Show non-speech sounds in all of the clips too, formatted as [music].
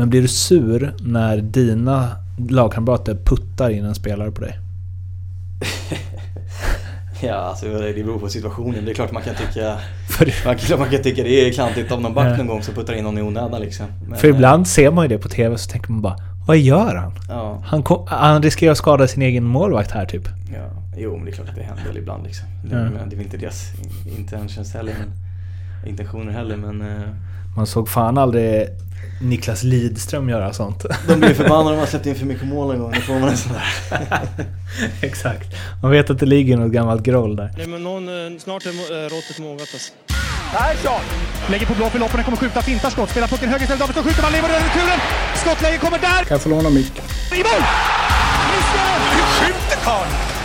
Men blir du sur när dina lagkamrater puttar in en spelare på dig? [laughs] Ja, alltså det beror på situationen. Det är klart man kan tycka, [laughs] man, kan, man kan tycka det är klantigt om någon back någon gång som puttar in någon i onödan liksom. Men, För ibland ser man ju det på TV så tänker man bara Vad gör han? Ja. Han, kom, han riskerar att skada sin egen målvakt här typ. Ja, jo men det är klart att det händer ibland liksom. Det, ja. det är väl inte deras intentions heller, men, intentioner heller men... Man såg fan aldrig Niklas Lidström göra sånt. De blir förbannade om man släppt in för mycket mål en gång. Då får man en sån där. [laughs] Exakt. Man vet att det ligger något gammalt groll där. Nej, men någon, eh, snart är eh, råttet mogat alltså. Persson! Lägger på blå för loppen, kommer skjuta, fintar skott, spelar pucken höger istället, Davidsson skjuter, man lever över returen! Skottläge kommer där! Kan jag få låna micken? I mål! Hur skjuter karln?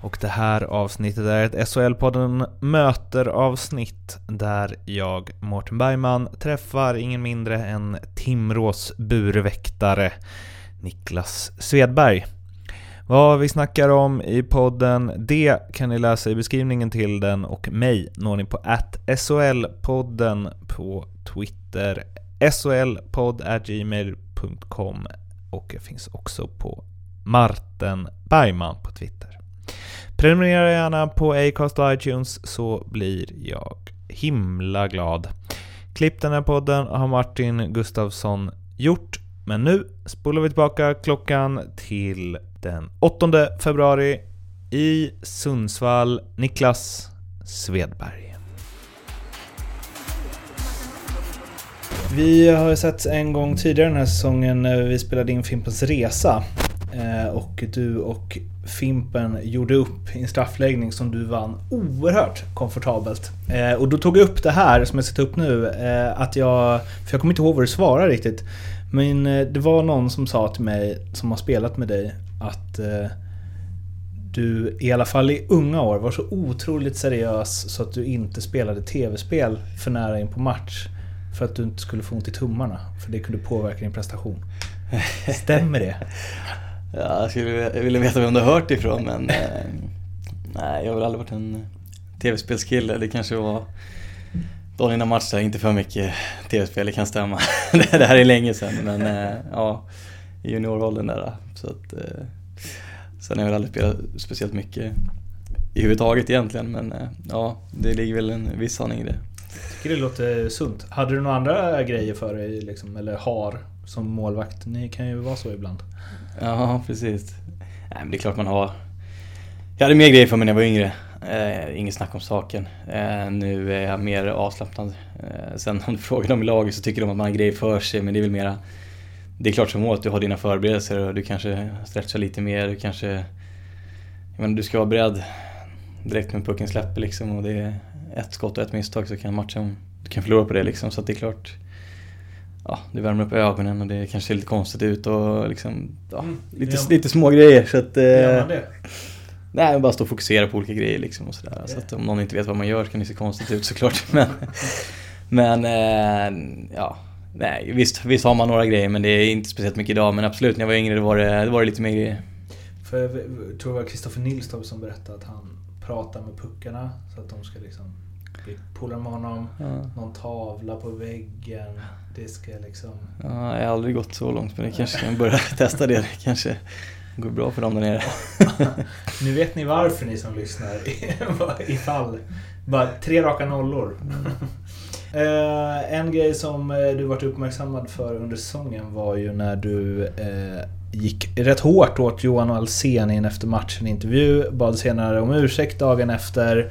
Och det här avsnittet är ett SHL-podden Möter-avsnitt där jag, Mårten Bergman, träffar ingen mindre än Timrås burväktare Niklas Svedberg. Vad vi snackar om i podden, det kan ni läsa i beskrivningen till den och mig når ni på SHL-podden på Twitter, shlpodd.gmail.com och jag finns också på Marten Bergman på Twitter. Prenumerera gärna på Acast och iTunes så blir jag himla glad. Klipp den här podden har Martin Gustafsson gjort. Men nu spolar vi tillbaka klockan till den 8 februari i Sundsvall. Niklas Svedberg. Vi har ju sett en gång tidigare den här säsongen när vi spelade in Fimpens Resa. Och du och Fimpen gjorde upp i en straffläggning som du vann oerhört komfortabelt. Eh, och då tog jag upp det här som jag sätter upp nu, eh, att jag... För jag kommer inte ihåg vad du svarade riktigt. Men eh, det var någon som sa till mig, som har spelat med dig, att eh, du i alla fall i unga år var så otroligt seriös så att du inte spelade tv-spel för nära in på match. För att du inte skulle få ont i tummarna. För det kunde påverka din prestation. [laughs] Stämmer det? Ja, jag skulle vilja veta vem du har hört ifrån men eh, nej, jag har väl aldrig varit en eh, tv-spelskille. Det kanske var dagen innan matchen, inte för mycket tv-spel, det kan stämma. [laughs] det här är länge sedan men eh, ja, i junioråldern där. Så att, eh, sen har jag väl aldrig spelat speciellt mycket i huvud taget egentligen men eh, ja, det ligger väl en viss sanning i det. Jag tycker det låter sunt. Hade du några andra grejer för dig, liksom, eller har, som målvakt? Ni kan ju vara så ibland. Ja, precis. Nej, men det är klart man har. Jag hade mer grejer för mig när jag var yngre. Eh, inget snack om saken. Eh, nu är jag mer avslappnad. Eh, sen om du frågar dem i laget så tycker de att man har grejer för sig men det är väl mera... Det är klart som mål att du har dina förberedelser och du kanske stretchar lite mer. Du kanske... Jag menar, du ska vara beredd direkt när pucken släpper liksom och det är ett skott och ett misstag så kan matchen... Du kan förlora på det liksom så att det är klart ja, det värmer upp ögonen och det kanske ser lite konstigt ut och liksom, ja, mm. lite, ja. lite små grejer så att... Gör man det? Nej, bara stå och fokusera på olika grejer liksom och sådär. Okay. Så att om någon inte vet vad man gör så kan det se konstigt ut såklart. [laughs] Men, men äh, ja, nej visst, visst har man några grejer men det är inte speciellt mycket idag. Men absolut, när jag var yngre var det, det, var det lite mer grejer. För jag tror det var Kristoffer Nilstorp som berättade att han pratar med puckarna så att de ska liksom bli polare med honom. Ja. Någon tavla på väggen ska liksom... Ja, jag har aldrig gått så långt men det kanske kan börja [laughs] testa det. Det kanske går bra för dem där nere. [laughs] nu vet ni varför ni som lyssnar. [laughs] Ifall. Bara tre raka nollor. Uh, en grej som uh, du varit uppmärksammad för under säsongen var ju när du uh, gick rätt hårt åt Johan Alsen i en efter matchen intervju. Bad senare om ursäkt dagen efter.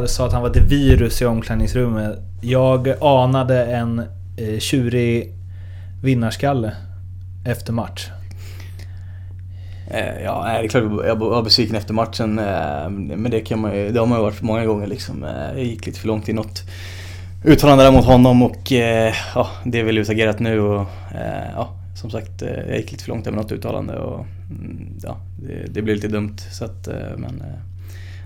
Du sa att han var ett virus i omklädningsrummet. Jag anade en eh, tjurig vinnarskalle efter match? Eh, ja, det är klart jag var besviken efter matchen. Eh, men det, kan man, det har man ju varit många gånger liksom. Eh, jag gick lite för långt i något uttalande där mot honom och ja, det är väl utagerat nu och ja, som sagt, eh, jag gick lite för långt med något uttalande och mm, ja, det, det blev lite dumt. Så att, eh, men eh,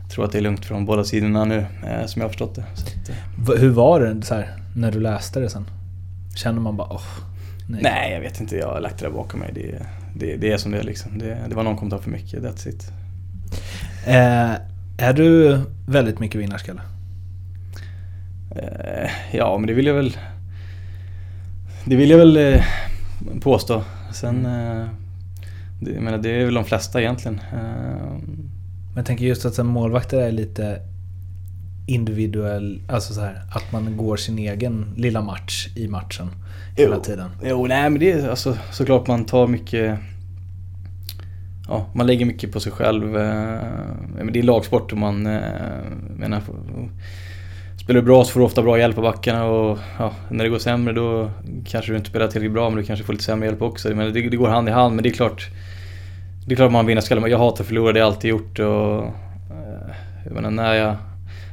jag tror att det är lugnt från båda sidorna nu, som jag har förstått det. Att, Hur var det så här, när du läste det sen? Känner man bara åh, nej. nej. jag vet inte. Jag har lagt det där bakom mig. Det, det, det är som det är liksom. Det, det var någon kommentar för mycket, that's it. Eh, är du väldigt mycket vinnarskalle? Eh, ja, men det vill jag väl... Det vill jag väl eh, påstå. Sen... Eh, det, jag menar, det är väl de flesta egentligen. Men jag tänker just att målvakter är lite individuell, alltså så här, att man går sin egen lilla match i matchen hela jo, tiden. Jo, nej men det är alltså såklart man tar mycket Ja, man lägger mycket på sig själv. Men det är lagsport och man menar, Spelar du bra så får du ofta bra hjälp av backarna och ja, när det går sämre då kanske du inte spelar tillräckligt bra men du kanske får lite sämre hjälp också. Men det, det går hand i hand men det är klart Det är klart man vinner skallar. Jag hatar att förlora, det har jag alltid gjort och eh, Jag menar när jag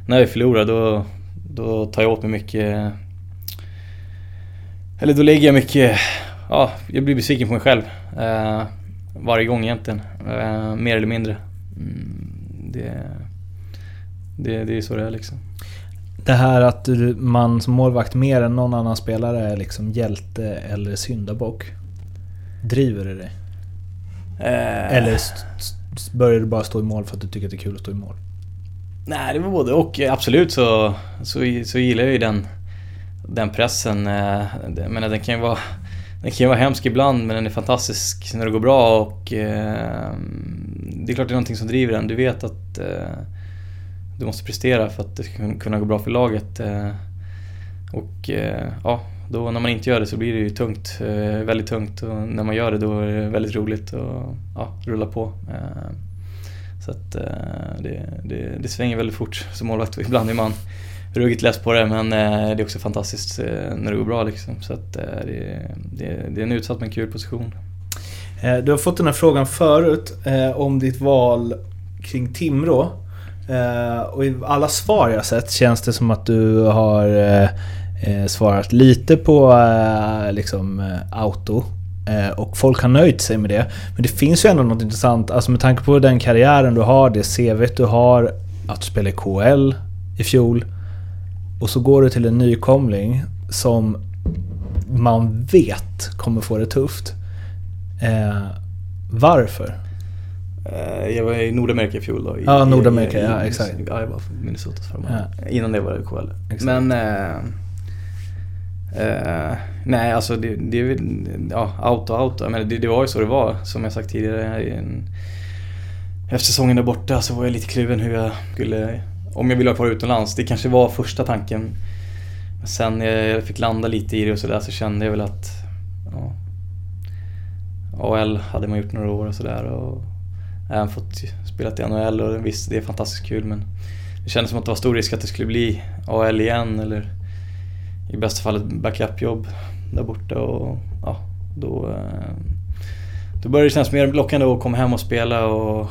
När jag förlorar då Då tar jag åt mig mycket Eller då lägger jag mycket Ja, jag blir besviken på mig själv eh, Varje gång egentligen eh, Mer eller mindre mm, det, det, det är så det är liksom det här att man som målvakt mer än någon annan spelare är liksom hjälte eller syndabock. Driver det dig? Eh. Eller börjar du bara stå i mål för att du tycker att det är kul att stå i mål? Nej, det var både och. Absolut så, så, så gillar jag ju den, den pressen. Eh, jag menar, den kan ju vara den kan ju vara hemsk ibland men den är fantastisk när det går bra och eh, det är klart det är någonting som driver den. Du vet att eh, du måste prestera för att det ska kunna gå bra för laget. Eh, och eh, ja, då när man inte gör det så blir det ju tungt. Eh, väldigt tungt och när man gör det då är det väldigt roligt och ja, rulla på. Eh. Så att eh, det, det, det svänger väldigt fort som målvakt ibland är man ruggigt less på det men eh, det är också fantastiskt eh, när det går bra liksom. Så att det, det, det är en utsatt men kul position. Du har fått den här frågan förut om ditt val kring Timrå. Och i alla svar jag sett känns det som att du har svarat lite på liksom auto och folk har nöjt sig med det. Men det finns ju ändå något intressant, alltså med tanke på den karriären du har, det CV du har, att du spelade i KL i fjol. Och så går du till en nykomling som man vet kommer få det tufft. varför? Eh, jag var i Nordamerika i fjol då. I, ja, Nordamerika, i, ja exakt. Ja, jag var Minnesotas förra ja. Innan det var det KL. Exakt. Men... Äh, äh, nej, alltså det, det är väl... Ja, out och out. Men det, det var ju så det var, som jag sagt tidigare. En, efter säsongen där borta så var jag lite kluven hur jag skulle... Om jag ville vara kvar utomlands. Det kanske var första tanken. Sen när jag fick landa lite i det och sådär så kände jag väl att... Ja, AL hade man gjort några år och sådär. Även fått spela i NHL och visst, det är fantastiskt kul men det kändes som att det var stor risk att det skulle bli AL igen eller i bästa fall ett backupjobb där borta och ja, då, eh, då började det kännas mer lockande att komma hem och spela och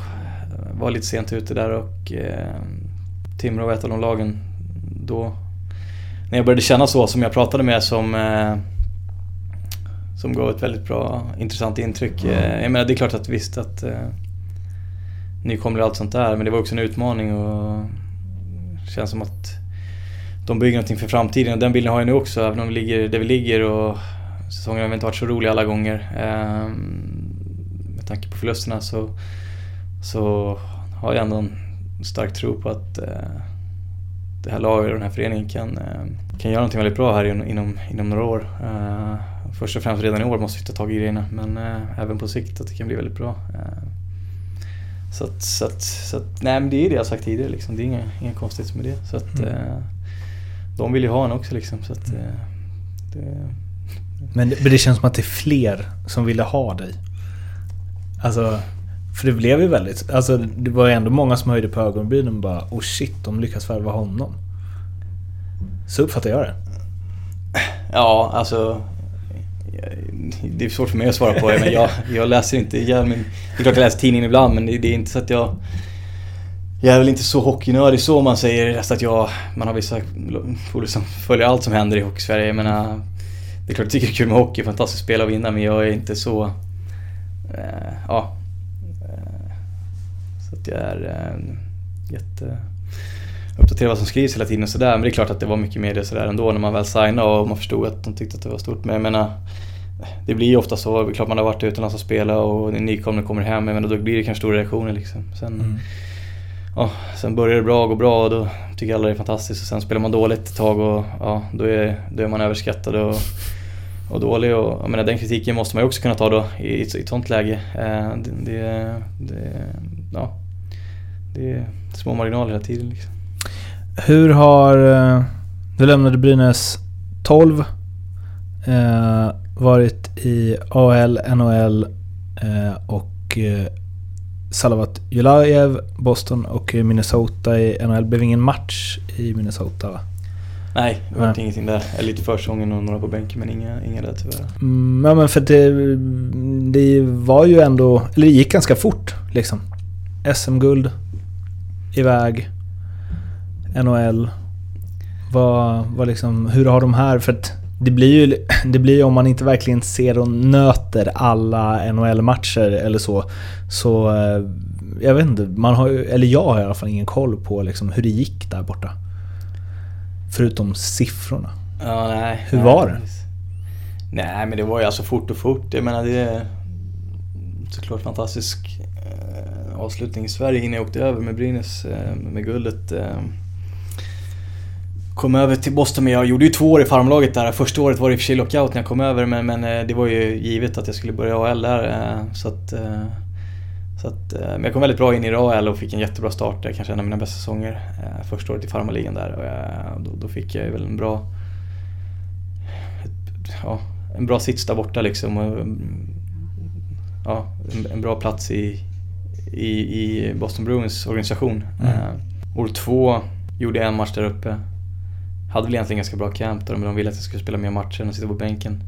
var lite sent ute där och eh, Timrå var ett av de lagen då när jag började känna så som jag pratade med som eh, som gav ett väldigt bra, intressant intryck. Mm. Jag menar det är klart att visst att nykomling och allt sånt där. Men det var också en utmaning och det känns som att de bygger någonting för framtiden och den bilden har jag nu också även om vi ligger där vi ligger och säsongen har inte varit så rolig alla gånger. Eh, med tanke på förlusterna så, så har jag ändå en stark tro på att eh, det här laget och den här föreningen kan, eh, kan göra någonting väldigt bra här inom, inom några år. Eh, först och främst redan i år måste vi ta tag i grejerna men även på sikt att det kan bli väldigt bra. Så att, så att, så att, nej men det är det jag sagt tidigare liksom. Det är inga, inga konstigheter med det. Så att mm. De vill ju ha en också liksom. Så att, eh, det... Men, men det känns som att det är fler som ville ha dig. Alltså, för det blev ju väldigt... Alltså det var ju ändå många som höjde på ögonbrynen och bara oh shit, de lyckas värva honom. Så uppfattar jag det. Ja, alltså det är svårt för mig att svara på men jag, jag läser inte ihjäl min... Det är klart jag läser tidningen ibland men det är inte så att jag... Jag är väl inte så hockeynördig så man säger. Så att jag, man har vissa polare som följer allt som händer i Hockeysverige. Jag menar, äh, det är klart jag tycker det är kul med hockey, fantastiskt spel att vinna men jag är inte så... Eh, ja. Så att jag är eh, jätte... Uppdaterad vad som skrivs hela tiden och sådär. Men det är klart att det var mycket media sådär ändå när man väl signade och man förstod att de tyckte att det var stort. Men jag menar, det blir ju ofta så. Det är klart man har varit utomlands och spelat och nykomling kommer hem. Men då blir det kanske stora reaktioner liksom. Sen, mm ja, sen börjar det bra, går bra och då tycker alla det är fantastiskt. Och sen spelar man dåligt ett tag och ja, då är, då är man överskattad och, och dålig. Och, jag menar, den kritiken måste man ju också kunna ta då i, i ett sånt läge. Eh, det, det, det, ja, det är små marginaler hela tiden. Liksom. Hur har... Eh, du lämnade Brynäs 12. Eh, varit i AL, NHL eh, och eh, Salavat Julajev, Boston och Minnesota i NHL. blev ingen match i Minnesota va? Nej, det var ingenting där. Lite försången och några på bänken men inga, inga där tyvärr. Mm, ja men för det, det var ju ändå, eller det gick ganska fort liksom. SM-guld, iväg, NHL. Vad, vad liksom, hur har de här... För att det blir ju det blir om man inte verkligen ser och nöter alla NHL-matcher eller så. Så eh, jag vet inte, man har eller jag har i alla fall ingen koll på liksom hur det gick där borta. Förutom siffrorna. Ja, nej. Hur nej, var det? Nej, men det var ju alltså fort och fort. Jag menar det är såklart fantastisk eh, avslutning i Sverige innan jag åkte över med Brynäs eh, med guldet. Kom över till Boston, men jag gjorde ju två år i farmlaget där. Första året var det i och för sig lockout när jag kom över, men, men eh, det var ju givet att jag skulle börja AL där. Eh, så att, eh, så att, men jag kom väldigt bra in i AL och fick en jättebra start där, kanske en av mina bästa säsonger. Första året i farmarligan där och då, då, fick jag väl en bra ja, en bra sits där borta liksom. Och, ja, en, en bra plats i, i, i Boston Bruins organisation. Mm. år två gjorde jag en match där uppe hade väl egentligen ganska bra camp där, men de ville att jag skulle spela mer matcher än att sitta på bänken.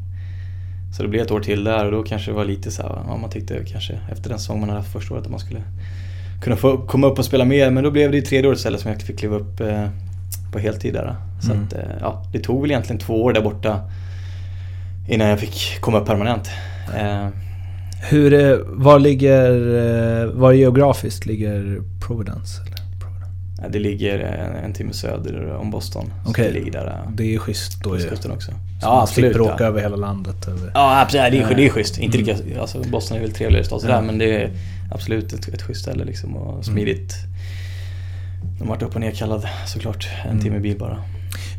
Så det blev ett år till där och då kanske det var lite så här, ja, man tyckte kanske efter den säsong man hade haft första året att man skulle kunna få komma upp och spela mer. Men då blev det ju tredje året istället som jag fick kliva upp eh, på heltid där. Så mm. att, eh, ja, det tog väl egentligen två år där borta innan jag fick komma upp permanent. Eh. Hur, var ligger, var geografiskt ligger Providence? Det ligger en timme söder om Boston. Okay. det, där, det är schysst då ju. också. Så ja, absolut. slipper åka över hela landet. Över. Ja, absolut. Det är, det är schysst. Inte mm. lika, alltså Boston är väl trevligare stad sådär, ja. men det är absolut ett, ett schysst ställe liksom och mm. smidigt. Mm. De har varit upp och nerkallad såklart. En mm. timme bil bara.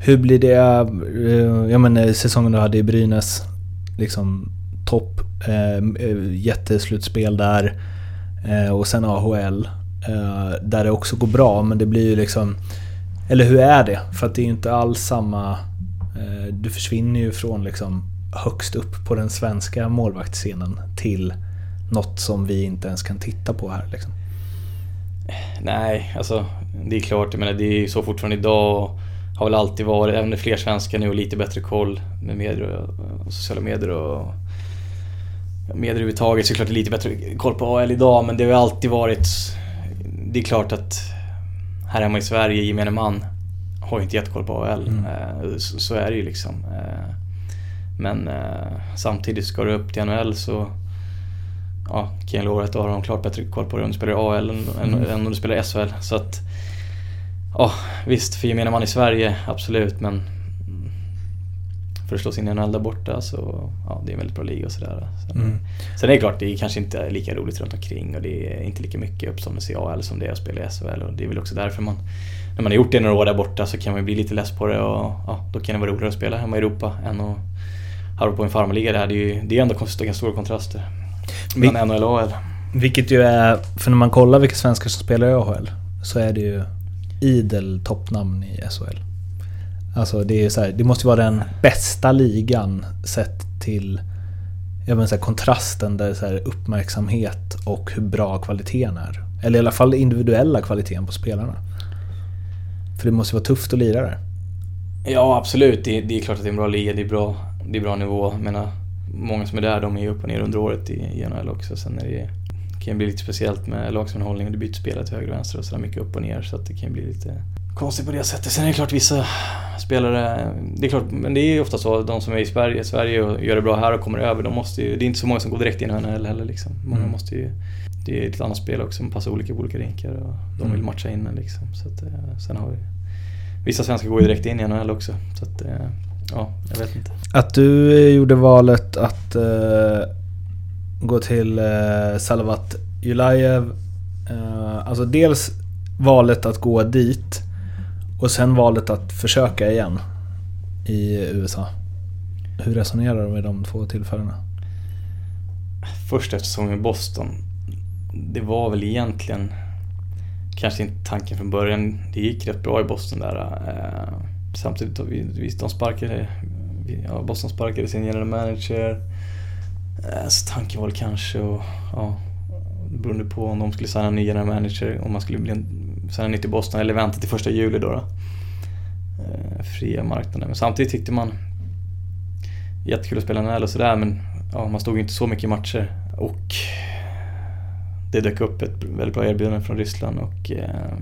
Hur blir det, eh, jag menar säsongen du hade i Brynäs, liksom topp, eh, jätteslutspel där eh, och sen AHL. Eh, där det också går bra, men det blir ju liksom... Eller hur är det? För att det är ju inte alls samma... Eh, du försvinner ju från liksom högst upp på den svenska målvaktsscenen till något som vi inte ens kan titta på här liksom. Nej, alltså det är klart. Jag menar, det är ju så fortfarande idag och har väl alltid varit. Även fler svenskar nu och lite bättre koll med medier och, och sociala medier och medier överhuvudtaget. Så är det klart det är lite bättre koll på AL idag men det har ju alltid varit det är klart att här hemma i Sverige, gemene man har inte jättekoll på AHL. Mm. Eh, så, är det ju liksom. Eh, men eh, samtidigt ska du upp till NHL så ja, kan jag lova att då har de klart bättre koll på det om du spelar AL än, mm. än, om du spelar SHL. Så att, ja visst, för gemene man i Sverige, absolut, men för att slå sig in i NHL där borta så ja, det är en väldigt bra liga och sådär. Sen, mm. sen är det klart, det är kanske inte lika roligt runt omkring och det är inte lika mycket uppståndelse i AL som det är att spela i SHL och det är väl också därför man när man har gjort det några år där borta så kan man bli lite less på det och ja, då kan det vara roligare att spela hemma i Europa än att harva på en farmarliga där. Det är ju det är ändå ganska stora kontraster mellan NHL och AL. Vilket ju är, för när man kollar vilka svenskar som spelar i AHL så är det ju idel toppnamn i SHL. Alltså det, är så här, det måste vara den bästa ligan sett till jag menar så här, kontrasten där så här, uppmärksamhet och hur bra kvaliteten är. Eller i alla fall individuella kvaliteten på spelarna. För det måste vara tufft att lira där. Ja, absolut. Det, det är klart att det är en bra liga. Det är bra, det är bra nivå. Jag menar, många som är där, de är upp och ner under året i, NHL också. Sen är det, kan det bli lite speciellt med lagsammanhållning och Du byter spelare till höger och vänster och sådär mycket upp och ner. Så att det kan bli lite konstigt på det sättet. Sen är det klart vissa spelare, det är klart, men det är ju ofta så, de som är i Sverige, Sverige och gör det bra här och kommer över, de måste ju, det är inte så många som går direkt in i NHL heller liksom. Många Mm. måste ju, det är ett annat spel också, man passar olika på olika rinkar och de vill Mm. matcha in liksom. Så att, eh, sen har vi, vissa svenskar går ju direkt in i NHL också. Så att, eh, ja, jag vet inte. Att du eh, gjorde valet att eh, gå till eh, Salavat Julajev. Eh, alltså dels valet att gå dit och sen valet att försöka igen i USA. Hur resonerar du med de två tillfällena? Först efter säsongen i Boston, det var väl egentligen kanske inte tanken från början. Det gick rätt bra i Boston där. Eh, samtidigt, vi, visst de sparkade, ja, Boston sparkade sin general manager. Eh, så tanken var väl kanske och ja, beroende på om de skulle signa en ny general manager, om man skulle bli en, sen är nytt i Boston eller vänta till första juli då. då. Eh, fria marknaden. Men samtidigt tyckte man jättekul att spela NHL och sådär men ja, man stod ju inte så mycket i matcher. Och det dök upp ett väldigt bra erbjudande från Ryssland och eh,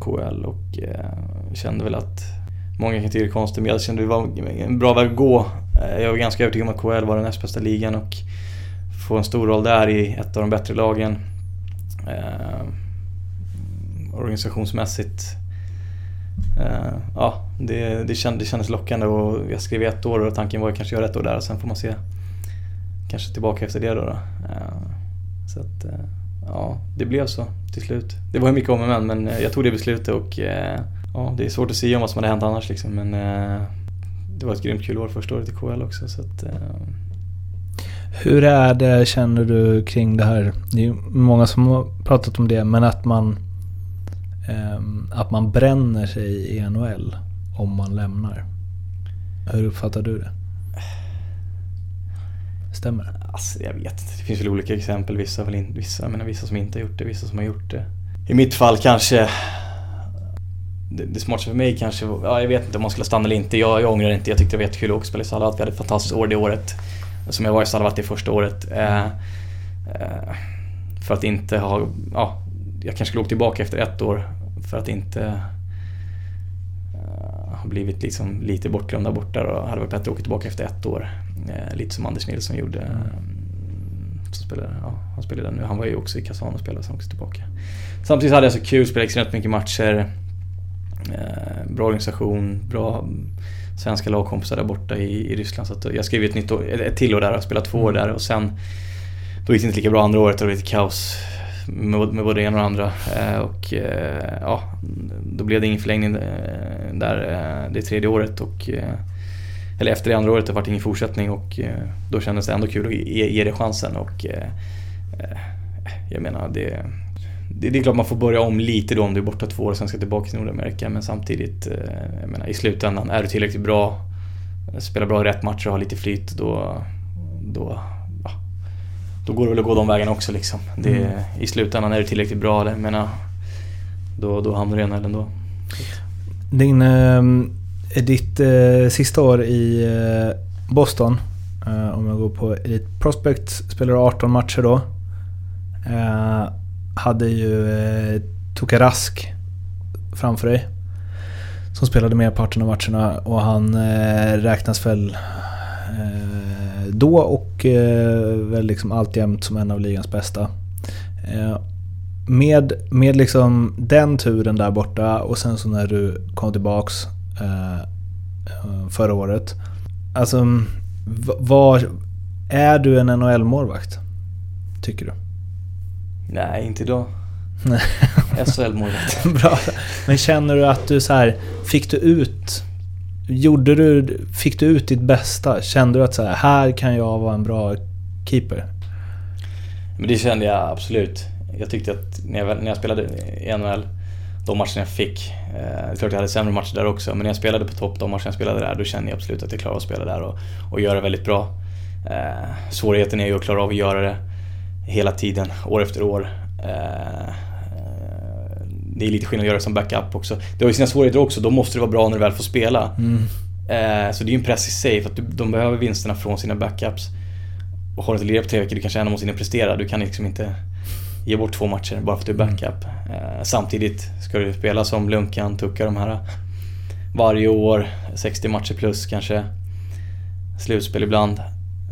KL och eh, kände väl att Många kan tycka det är konstigt men jag kände det var en bra väg att gå. Eh, jag var ganska övertygad om att KL var den näst bästa ligan och få en stor roll där i ett av de bättre lagen. Eh, organisationsmässigt. Eh, ja, det, det, känd, det kändes lockande och jag skrev ett år och tanken var att kanske göra ett år där och sen får man se. Kanske tillbaka efter det då. då. Eh, så att, eh, ja, det blev så till slut. Det var ju mycket om och men, men eh, jag tog det beslutet och eh, ja, det är svårt att säga om vad som hade hänt annars liksom. Men det var ett grymt kul år första året i KL också. Så att, Hur är det, känner du, kring det här? Det är ju många som har pratat om det, men att man Ehm, att man bränner sig i NHL om man lämnar. Hur uppfattar du det? Stämmer det? Alltså jag vet inte, det finns väl olika exempel. Vissa, väl in, vissa, menar, vissa som inte har gjort det, vissa som har gjort det. I mitt fall kanske det, det smartaste för mig kanske var- ja, jag vet inte om man skulle stanna eller inte. Jag, jag ångrar inte, jag tyckte det var jättekul att spela i Salavat. Vi hade ett fantastiskt år det året. Som jag var i Salavat det första året. Eh, eh, för att inte ha, ja, jag kanske skulle åka tillbaka efter ett år. För att inte eh, ha blivit liksom lite bortglömd där borta. Och hade varit bättre att åka tillbaka efter ett år. Eh, lite som Anders Nilsson gjorde. Eh, som spelade, ja, han spelade där nu. Han var ju också i Kazan och spelade sen också tillbaka. Samtidigt hade jag så kul, spelade extremt mycket matcher. Bra organisation, bra svenska lagkompisar där borta i, i Ryssland. Så jag skrev ett, nytt år, ett ett till år där och spelade två år där och sen då gick det inte lika bra andra året och det var lite kaos med, med både det ena och det andra. Eh, och eh, ja, då blev det ingen förlängning eh, där det tredje året och eller efter det andra året det vart ingen fortsättning och då kändes det ändå kul att ge, ge det chansen och jag menar det, det, det är klart man får börja om lite då om du är borta två år och sen ska tillbaka till Nordamerika men samtidigt, jag menar i slutändan, är du tillräckligt bra, spelar bra i rätt matcher och har lite flyt då, då, då går det väl att gå de vägarna också liksom. Det, Mm. I slutändan är du tillräckligt bra, jag menar, då, då hamnar du i NHL ändå. Din, eh, ditt eh, sista år i eh, Boston, eh, om jag går på Elite Prospects, spelade 18 matcher då. Eh, hade ju eh, Tuka Rask framför dig. Som spelade merparten av matcherna och han eh, räknas väl eh, då och eh, väl liksom alltjämt som en av ligans bästa. Eh, med, med liksom den turen där borta och sen så när du kom tillbaks eh, förra året. Alltså, v- vad... Är du en NHL-målvakt? Tycker du? Nej, inte idag. [laughs] SHL-målvakt. Bra. Men känner du att du så här, fick du ut... Gjorde du... Fick du ut ditt bästa? Kände du att så här, här kan jag vara en bra keeper? Men det kände jag absolut. Jag tyckte att när jag, när jag spelade i NHL, de matcherna jag fick, eh, det är klart jag hade sämre matcher där också, men när jag spelade på topp, de matcherna jag spelade där, då kände jag absolut att jag klarade att spela där och, och göra det väldigt bra. Eh, svårigheten är ju att klara av att göra det hela tiden, år efter år. Eh, det är lite skillnad att göra det som backup också. Det har ju sina svårigheter också, då måste du vara bra när du väl får spela. Eh, så det är ju en press i sig, för att de behöver vinsterna från sina backups. Och har du inte lirat på tre veckor, du kanske ändå måste in och prestera. Du kan liksom inte ge bort två matcher bara för att du är backup. Eh, samtidigt ska du spela som Lunkan, Tucka de här varje år, 60 matcher plus kanske. Slutspel ibland.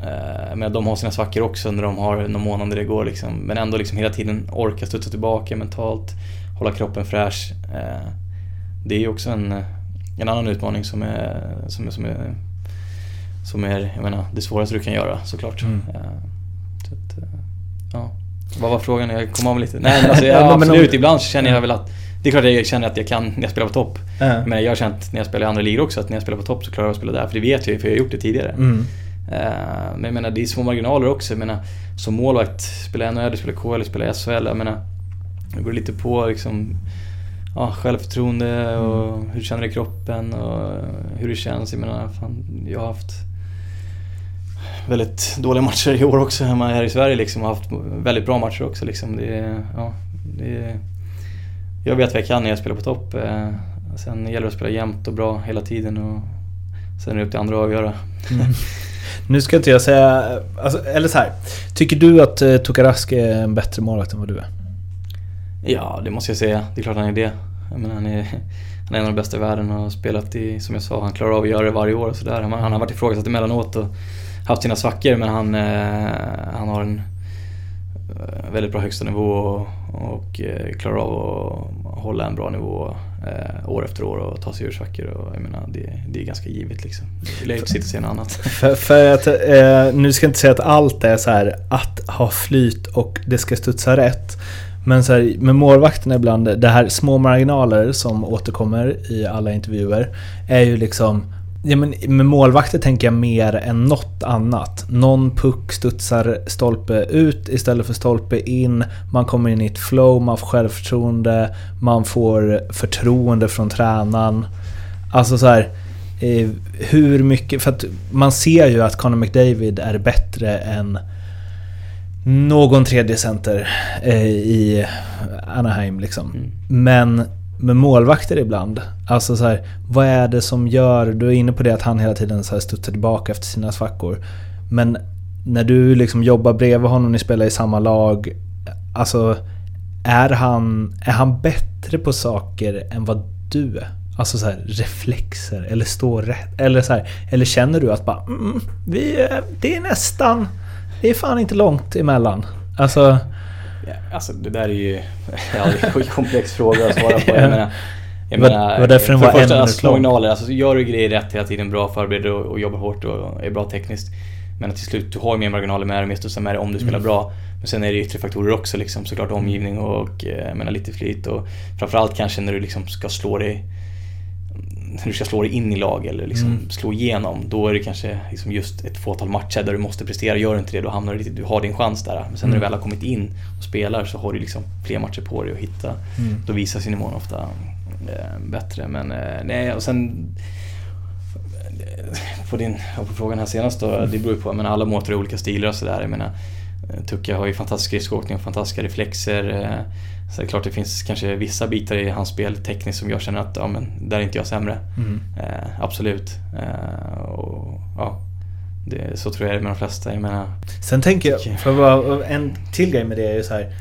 Eh, men de har sina svackor också när de har någon månad där det går liksom. Men ändå liksom hela tiden orka studsa tillbaka mentalt, hålla kroppen fräsch. Eh, det är ju också en, en annan utmaning som är, som är, som är, som är jag menar, det svåraste du kan göra såklart. Mm. Eh, så att, eh, ja. Vad var frågan? Jag kom av lite. Nej alltså, [laughs] jag, absolut, ibland känner jag väl att det är klart jag känner att jag kan när jag spelar på topp. Ja. Men jag har känt när jag spelar i andra ligor också att när jag spelar på topp så klarar jag att spela där. För det vet jag ju, för jag har gjort det tidigare. Mm. Eh, Men jag menar, det är små marginaler också. Jag menar, som målvakt, spela NHL, spela KL, spela SHL. Jag menar, det går lite på liksom ja, självförtroende och hur du känner i kroppen och hur det känns. Jag menar, fan, jag har haft väldigt dåliga matcher i år också hemma här i Sverige liksom. Och haft väldigt bra matcher också liksom. Det, ja, det, jag vet vad jag kan när jag spelar på topp. Eh, Sen gäller det att spela jämnt och bra hela tiden och sen är det upp till andra att avgöra. [laughs] Nu ska inte jag säga... Alltså, eller så här. Tycker du att eh, Tokarask är en bättre målvakt än vad du är? Ja, det måste jag säga. Det är klart han är det. Jag menar, han, är, han är en av de bästa i världen och har spelat i, som jag sa, han klarar av att göra det varje år och sådär. Han, han har varit ifrågasatt emellanåt och haft sina svackor men han, eh, han har en eh, väldigt bra högsta nivå och, och eh, klarar av att hålla en bra nivå eh, år efter år och ta sig ur svackor. Och jag menar, det, det är ganska givet liksom. Det lär ju inte sitta och säga något annat. [laughs] För, för att, eh, nu ska jag inte säga att allt är så här att ha flyt och det ska studsa rätt. Men så här, med målvakterna ibland, det här små marginaler som återkommer i alla intervjuer, är ju liksom Ja, men med målvakter tänker jag mer än något annat. Någon puck studsar stolpe ut istället för stolpe in. Man kommer in i ett flow, man får självförtroende, man får förtroende från tränaren. Alltså så här, eh, hur mycket... För att man ser ju att Conor McDavid är bättre än någon tredje center eh, i Anaheim liksom. Mm. Men med målvakter ibland, alltså så här, vad är det som gör... Du är inne på det att han hela tiden så här studsar tillbaka efter sina svackor. Men när du liksom jobbar bredvid honom, ni spelar i samma lag. Alltså, är han, är han bättre på saker än vad du är? Alltså så här, reflexer eller stå rätt. Eller, så här, eller känner du att bara, mm, vi, det är nästan... Det är fan inte långt emellan. Alltså... Ja, alltså det där är ju [laughs] ja, är en komplex fråga att svara på. [laughs] Jag menar, jag menar, vad därför den var första, en alltså, marginaler. Alltså, gör du grejer rätt hela tiden, bra förbereder och, och jobbar hårt och är bra tekniskt. Men till slut, du har ju mer marginaler med dig, mer studsar med dig om du spelar Mm. bra. Men sen är det yttre faktorer också, liksom, såklart omgivning och eh, menar, lite flyt. Och framförallt kanske när du liksom ska slå dig när du ska slå dig in i lag eller liksom Mm. slå igenom, då är det kanske liksom just ett fåtal matcher där du måste prestera. Gör du inte det, då hamnar du lite, du har din chans där. Men sen när du Mm. väl har kommit in och spelar så har du liksom fler matcher på dig att hitta. Mm. Då visar sig nivån ofta eh, bättre. Men eh, nej, och sen eh, på, din, på frågan här senast då, det beror ju på, men alla målvakter har olika stilar och sådär. Jag menar, eh, Tucka har ju fantastisk skridskoåkning och fantastiska reflexer. eh, Så det är klart det finns kanske vissa bitar i hans spel tekniskt som jag känner att, ja men där är inte jag sämre. Mm. Eh, absolut. Eh, och, ja, det, så tror jag det är med de flesta. Jag menar, Sen tänker jag, för bara, en till grej med det är ju så här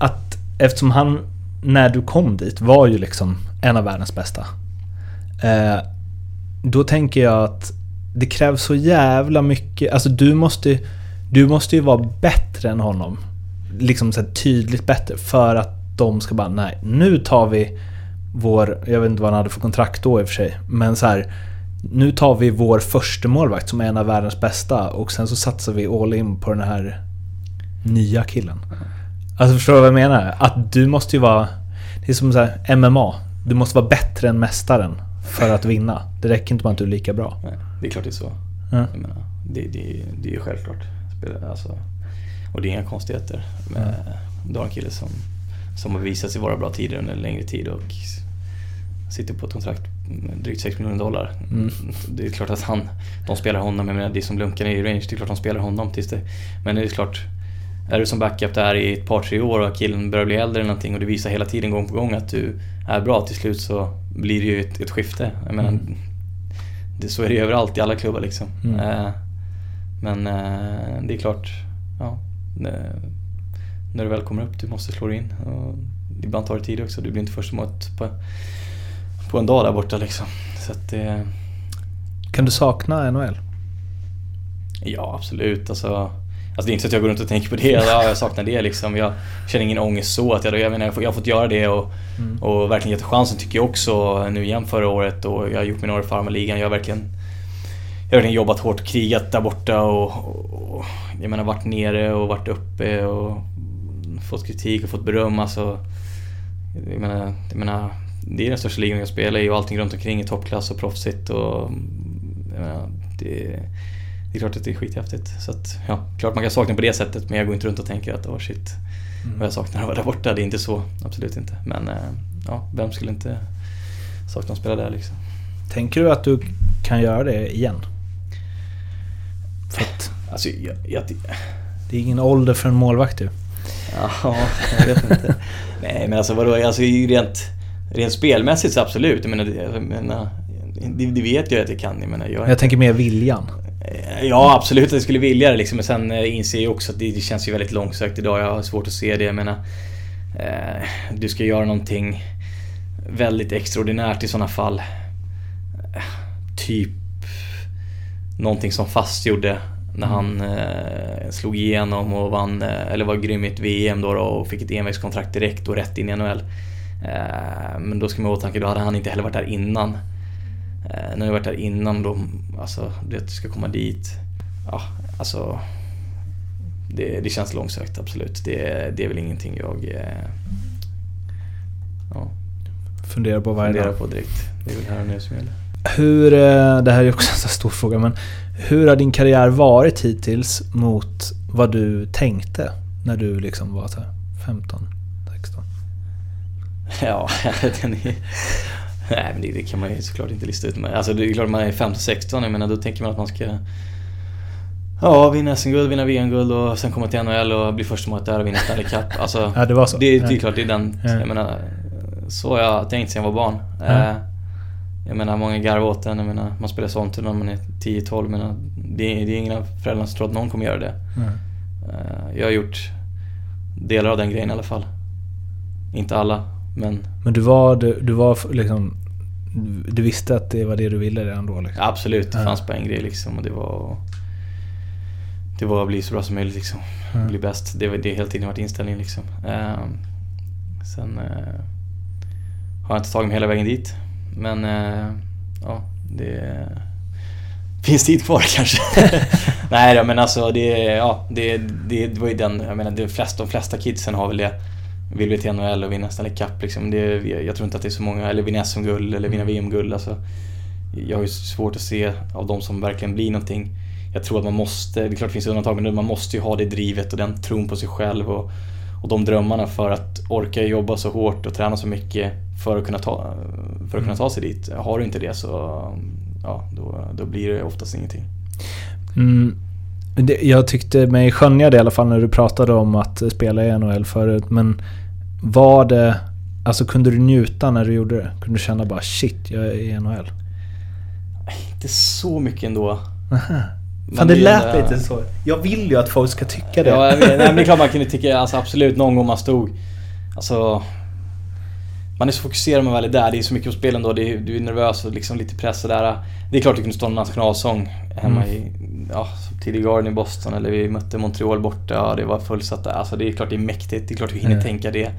att eftersom han, när du kom dit, var ju liksom en av världens bästa. Eh, då tänker jag att det krävs så jävla mycket, alltså du måste, du måste ju vara bättre än honom. Liksom så tydligt bättre för att de ska bara, nej, nu tar vi vår, jag vet inte vad han hade för kontrakt då i och för sig, men så här nu tar vi vår första målvakt som är en av världens bästa och sen så satsar vi all in på den här nya killen. Alltså förstår du vad jag menar? Att du måste ju vara... Det är som så här MMA. Du måste vara bättre än mästaren för att vinna. Det räcker inte med att du är lika bra. nej, det är klart det är så. Ja. Jag menar, det, det, det är ju självklart. Alltså, och det är inga konstigheter. Men, Du har en kille som, som har visat sig vara bra tidigare under en längre tid och sitter på ett kontrakt med drygt 6 miljoner dollar. Mm. Det är klart att han, de spelar honom, jag menar det är som Lunkan i range, det är klart de spelar honom tills det... Men det är klart, är du som backup där i ett par tre år och killen börjar bli äldre eller någonting och du visar hela tiden gång på gång att du är bra till slut så blir det ju ett, ett skifte. Jag menar, Mm. det, så är det ju överallt i alla klubbar liksom. Mm. Eh, men eh, det är klart, ja. När du väl kommer upp, du måste slå dig in. Och ibland tar det tid också, du blir inte första målet på, på en dag där borta liksom. Så att det... Kan du sakna NHL? Ja, absolut. Alltså, alltså det är inte så att jag går runt och tänker på det. Ja, jag saknar det liksom. Jag känner ingen ångest så. Att jag, jag, menar, jag har fått göra det och, mm. och verkligen gett chansen tycker jag också nu igen förra året. Och jag har gjort mina år i farmarligan. Jag har verkligen, jag har verkligen jobbat hårt, krigat där borta och, och, jag menar varit nere och varit uppe och fått kritik och fått beröm. Alltså, jag menar, jag menar, det är den största ligan jag spelar i och allting runt omkring är toppklass och proffsigt. Och, menar, det, det är klart att det är skithäftigt. Så att, ja, klart man kan sakna på det sättet men jag går inte runt och tänker att oh shit, mm. vad jag saknar att vara där borta. Det är inte så, absolut inte. Men eh, ja, vem skulle inte sakna att spela där liksom. Tänker du att du kan göra det igen? För att, alltså, jag, jag, det är ingen ålder för en målvakt ju. Ja, jag vet inte. [laughs] Nej men alltså vadå, alltså rent, rent spelmässigt så absolut. Jag menar, jag menar det, det vet jag att jag kan. Jag, menar, jag, jag tänker mer viljan. Ja absolut att jag skulle vilja det liksom. Men sen eh, inser jag också att det, det känns ju väldigt långsökt idag. Jag har svårt att se det. Jag menar, eh, du ska göra någonting väldigt extraordinärt i sådana fall. Eh, typ någonting som Fast gjorde när han eh, slog igenom och vann, eh, eller var grym i ett VM då, då och fick ett envägskontrakt direkt och rätt in i NHL. Eh, men då ska man ha i åtanke, då hade han inte heller varit där innan. Eh, när jag varit där innan då, alltså det att du ska komma dit. Ja, alltså. Det, det känns långsökt absolut. Det, det är väl ingenting jag eh, ja, funderar på varje funderar dag. på direkt. Det är väl här och nu som gäller. Hur, eh, det här är också en stor fråga, men hur har din karriär varit hittills mot vad du tänkte när du liksom var så 15, 16? [laughs] Ja, [laughs] den är... Nej men det, det, kan man ju såklart inte lista ut. Alltså det är klart man är 15-16, jag menar då tänker man att man ska Ja, vinna SM-guld, vinna VM-guld och sen komma till NHL och bli första målet där och vinna Stanley Cup. Alltså, [laughs] ja, det var så. Det, det är klart, det är den... Ja. Jag menar, så har jag tänkt sen jag var barn. Ja. Eh, jag menar, många garvar åt den. Jag menar, man spelar sånt när man är 10-12. Men det, är, det är ingen av föräldrarna som tror att någon kommer göra det. Mm. Jag har gjort delar av den grejen i alla fall. Inte alla, men... Men du var, du, du var liksom... Du visste att det var det du ville redan då? Liksom. Absolut, det fanns bara en grej liksom och det var... Det var att bli så bra som möjligt liksom. Mm. Bli bäst. Det, det har hela tiden varit inställningen liksom. Uh, sen uh, har jag inte tagit mig hela vägen dit. Men uh, ja, det finns tid kvar [laughs] kanske. [laughs] Nej då, men alltså det, ja, det, det, det var ju den, jag menar de flesta, de flesta kidsen har väl det vill vi till NHL och vinna Stanley Cup liksom. Det, jag tror inte att det är så många, eller vinna SM-guld eller vinna VM-guld. Alltså, jag har ju svårt att se av de som verkligen blir någonting. Jag tror att man måste, det är klart det finns undantag, men man måste ju ha det drivet och den tron på sig själv och, och de drömmarna för att orka jobba så hårt och träna så mycket för att kunna ta, för att kunna ta sig dit. Har du inte det så ja, då, då blir det oftast ingenting. Mm. Jag tyckte mig skönja det i alla fall när du pratade om att spela i NHL förut. Men var det... Alltså kunde du njuta när du gjorde det? Kunde du känna bara shit, jag är i NHL? Inte så mycket ändå. Aha. Fan det lät lite så. Jag vill ju att folk ska tycka det. Ja, jag vet. Nej, men det är klart man kunde tycka, alltså absolut någon gång man stod... Alltså... Man är så fokuserad man väl är där. Det är så mycket på spelen då. Det är, du är nervös och liksom lite pressad där. Det är klart du kunde stå en nationalsång hemma mm. i ja, TD Garden i Boston eller vi mötte Montreal borta och det var fullsatt där. Alltså det är klart det är mäktigt. Det är klart vi hinner mm. tänka det.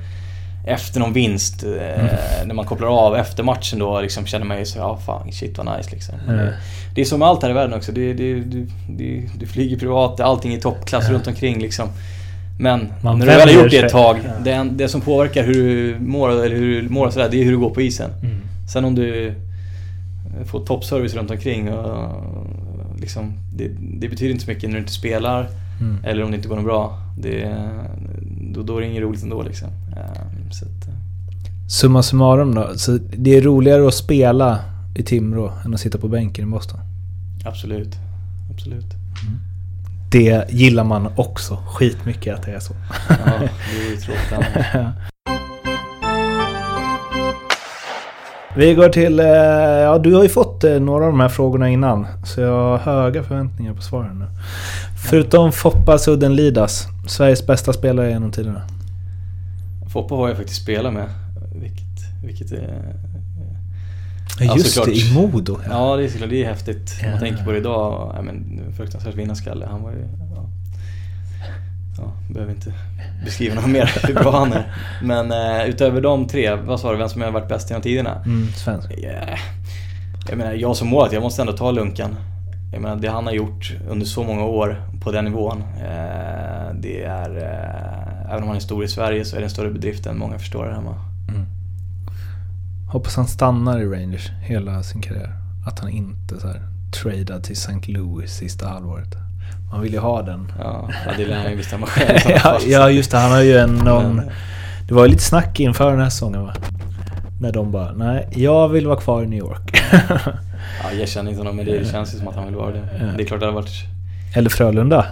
Efter någon vinst, eh, mm. när man kopplar av efter matchen då liksom känner man ju så ja fan shit vad nice liksom. Mm. Det, det, är som med allt här i världen också. Det, det, du, du, flyger privat, allting är toppklass runt omkring liksom. Men man när du väl har gjort det ett tag, ja. det, det, som påverkar hur du mår, eller hur du mår sådär, det är hur du går på isen. Mm. Sen om du får toppservice runt omkring och liksom, det, det, betyder inte så mycket när du inte spelar mm. eller om det inte går något bra. Det, då, då är det inget roligt ändå liksom. Så att, eh. Summa summarum då, så det är roligare att spela i Timrå än att sitta på bänken i Boston? Absolut. Absolut. Mm. Det gillar man också skitmycket att det är så. Ja, det är ju tråkigt. Vi går till... Eh, ja, du har ju fått eh, några av de här frågorna innan. Så jag har höga förväntningar på svaren nu. Förutom Foppa Sudden Lidas, Sveriges bästa spelare genom tiderna. Foppa har jag faktiskt spelat med. Vilket, vilket är... Ja, Ja, just såklart. det, i Modo. Ja, det är såklart. Det är häftigt. Ja. man tänker på det idag. Ja, men, fruktansvärt vinnarskalle. Han var ju... Ja, ja, behöver inte beskriva något mer hur bra han är. Men eh, utöver de tre, vad sa du, vem som har varit bäst genom tiderna? Mm, svensk. Yeah. Jag menar, jag som målet, jag måste ändå ta Lunkan. Jag menar, det han har gjort under så många år på den nivån. Eh, det är, eh, även om han är stor i Sverige så är det en större bedrift än många förstår här hemma. Hoppas han stannar i Rangers hela sin karriär. Att han inte så här tradar till St. Louis sista halvåret. Man vill ju ha den. Ja, det lär han ju bestämma [laughs] själv. ja, just det. Han har ju en någon... Det var ju lite snack inför den här säsongen va? När de bara, nej, jag vill vara kvar i New York. [laughs] Ja, jag känner inte honom men det känns ju som att han vill vara det. Ja. Det är klart det hade varit... Eller Frölunda.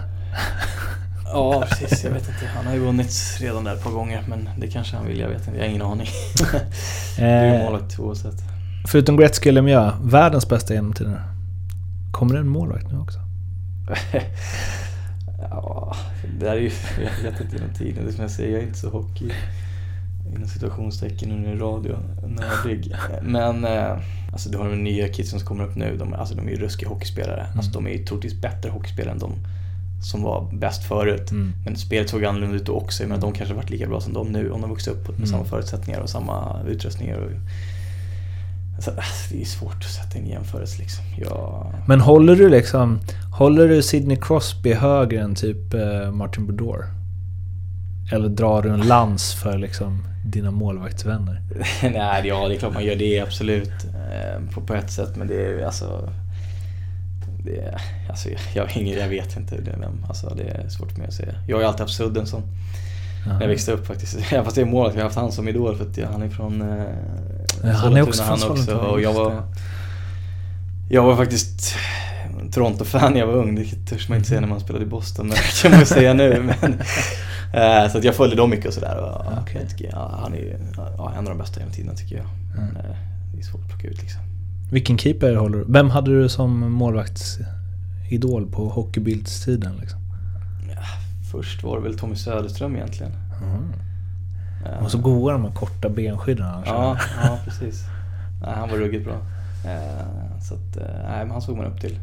Ja, precis. Jag vet inte. Han har ju vunnit redan där ett par gånger men det kanske han vill. Jag vet inte. Jag har ingen aning. [laughs] Du är Eh, målvakt oavsett. förutom Gretzky och Lemieux, världens bästa genom tiderna. Kommer det en målvakt nu också? [laughs] Ja, det där är ju... Jag vet inte genom tiden. Det är som jag säger, jag är inte så hockey... Inom situationstecken under radio, nördig. Men eh, alltså du har de nya kidsen som kommer upp nu. De, alltså, de är ju ruskiga hockeyspelare. Alltså de är ju troligtvis bättre hockeyspelare än de som var bäst förut. Mm. Men spelet såg annorlunda ut då också. Men de kanske varit lika bra som de nu om de vuxit upp med Mm. samma förutsättningar och samma utrustningar. Och, alltså, det är svårt att sätta en jämförelse liksom. Jag, Men håller du liksom... Håller du Sidney Crosby högre än typ eh, Martin Brodeur? Eller drar du en lans för liksom dina målvaktsvänner? [laughs] Nej, ja det är klart man gör det absolut. eh, På, på ett sätt men det är alltså... Det alltså jag, ingen, jag vet inte det, vem, alltså det är svårt för mig att säga. Jag har ju alltid haft Sudden som, när jag växte upp faktiskt. [laughs] Ja, fast det är målet, jag har haft han som idol för att jag, han är från eh, Ja, han är också från. Sollentuna, Och jag var, jag var faktiskt Toronto-fan när jag var ung. Det törs man inte säga när man spelade i Boston, men det kan man ju säga nu. [laughs] Men, så att jag följde dem mycket och sådär. Ja, ja, han är ju ja, en av de bästa genom tiden tycker jag. Men, eh, det är svårt att plocka ut liksom. Vilken keeper håller du? Vem hade du som målvaktsidol på hockeybildstiden liksom? Ja, först var det väl Tommy Söderström egentligen. Eh, Och så goa de här korta benskydden han Ja, [laughs] ja precis. Nej, han var ruggigt bra. Eh, så att, eh, nej, men han såg man upp till.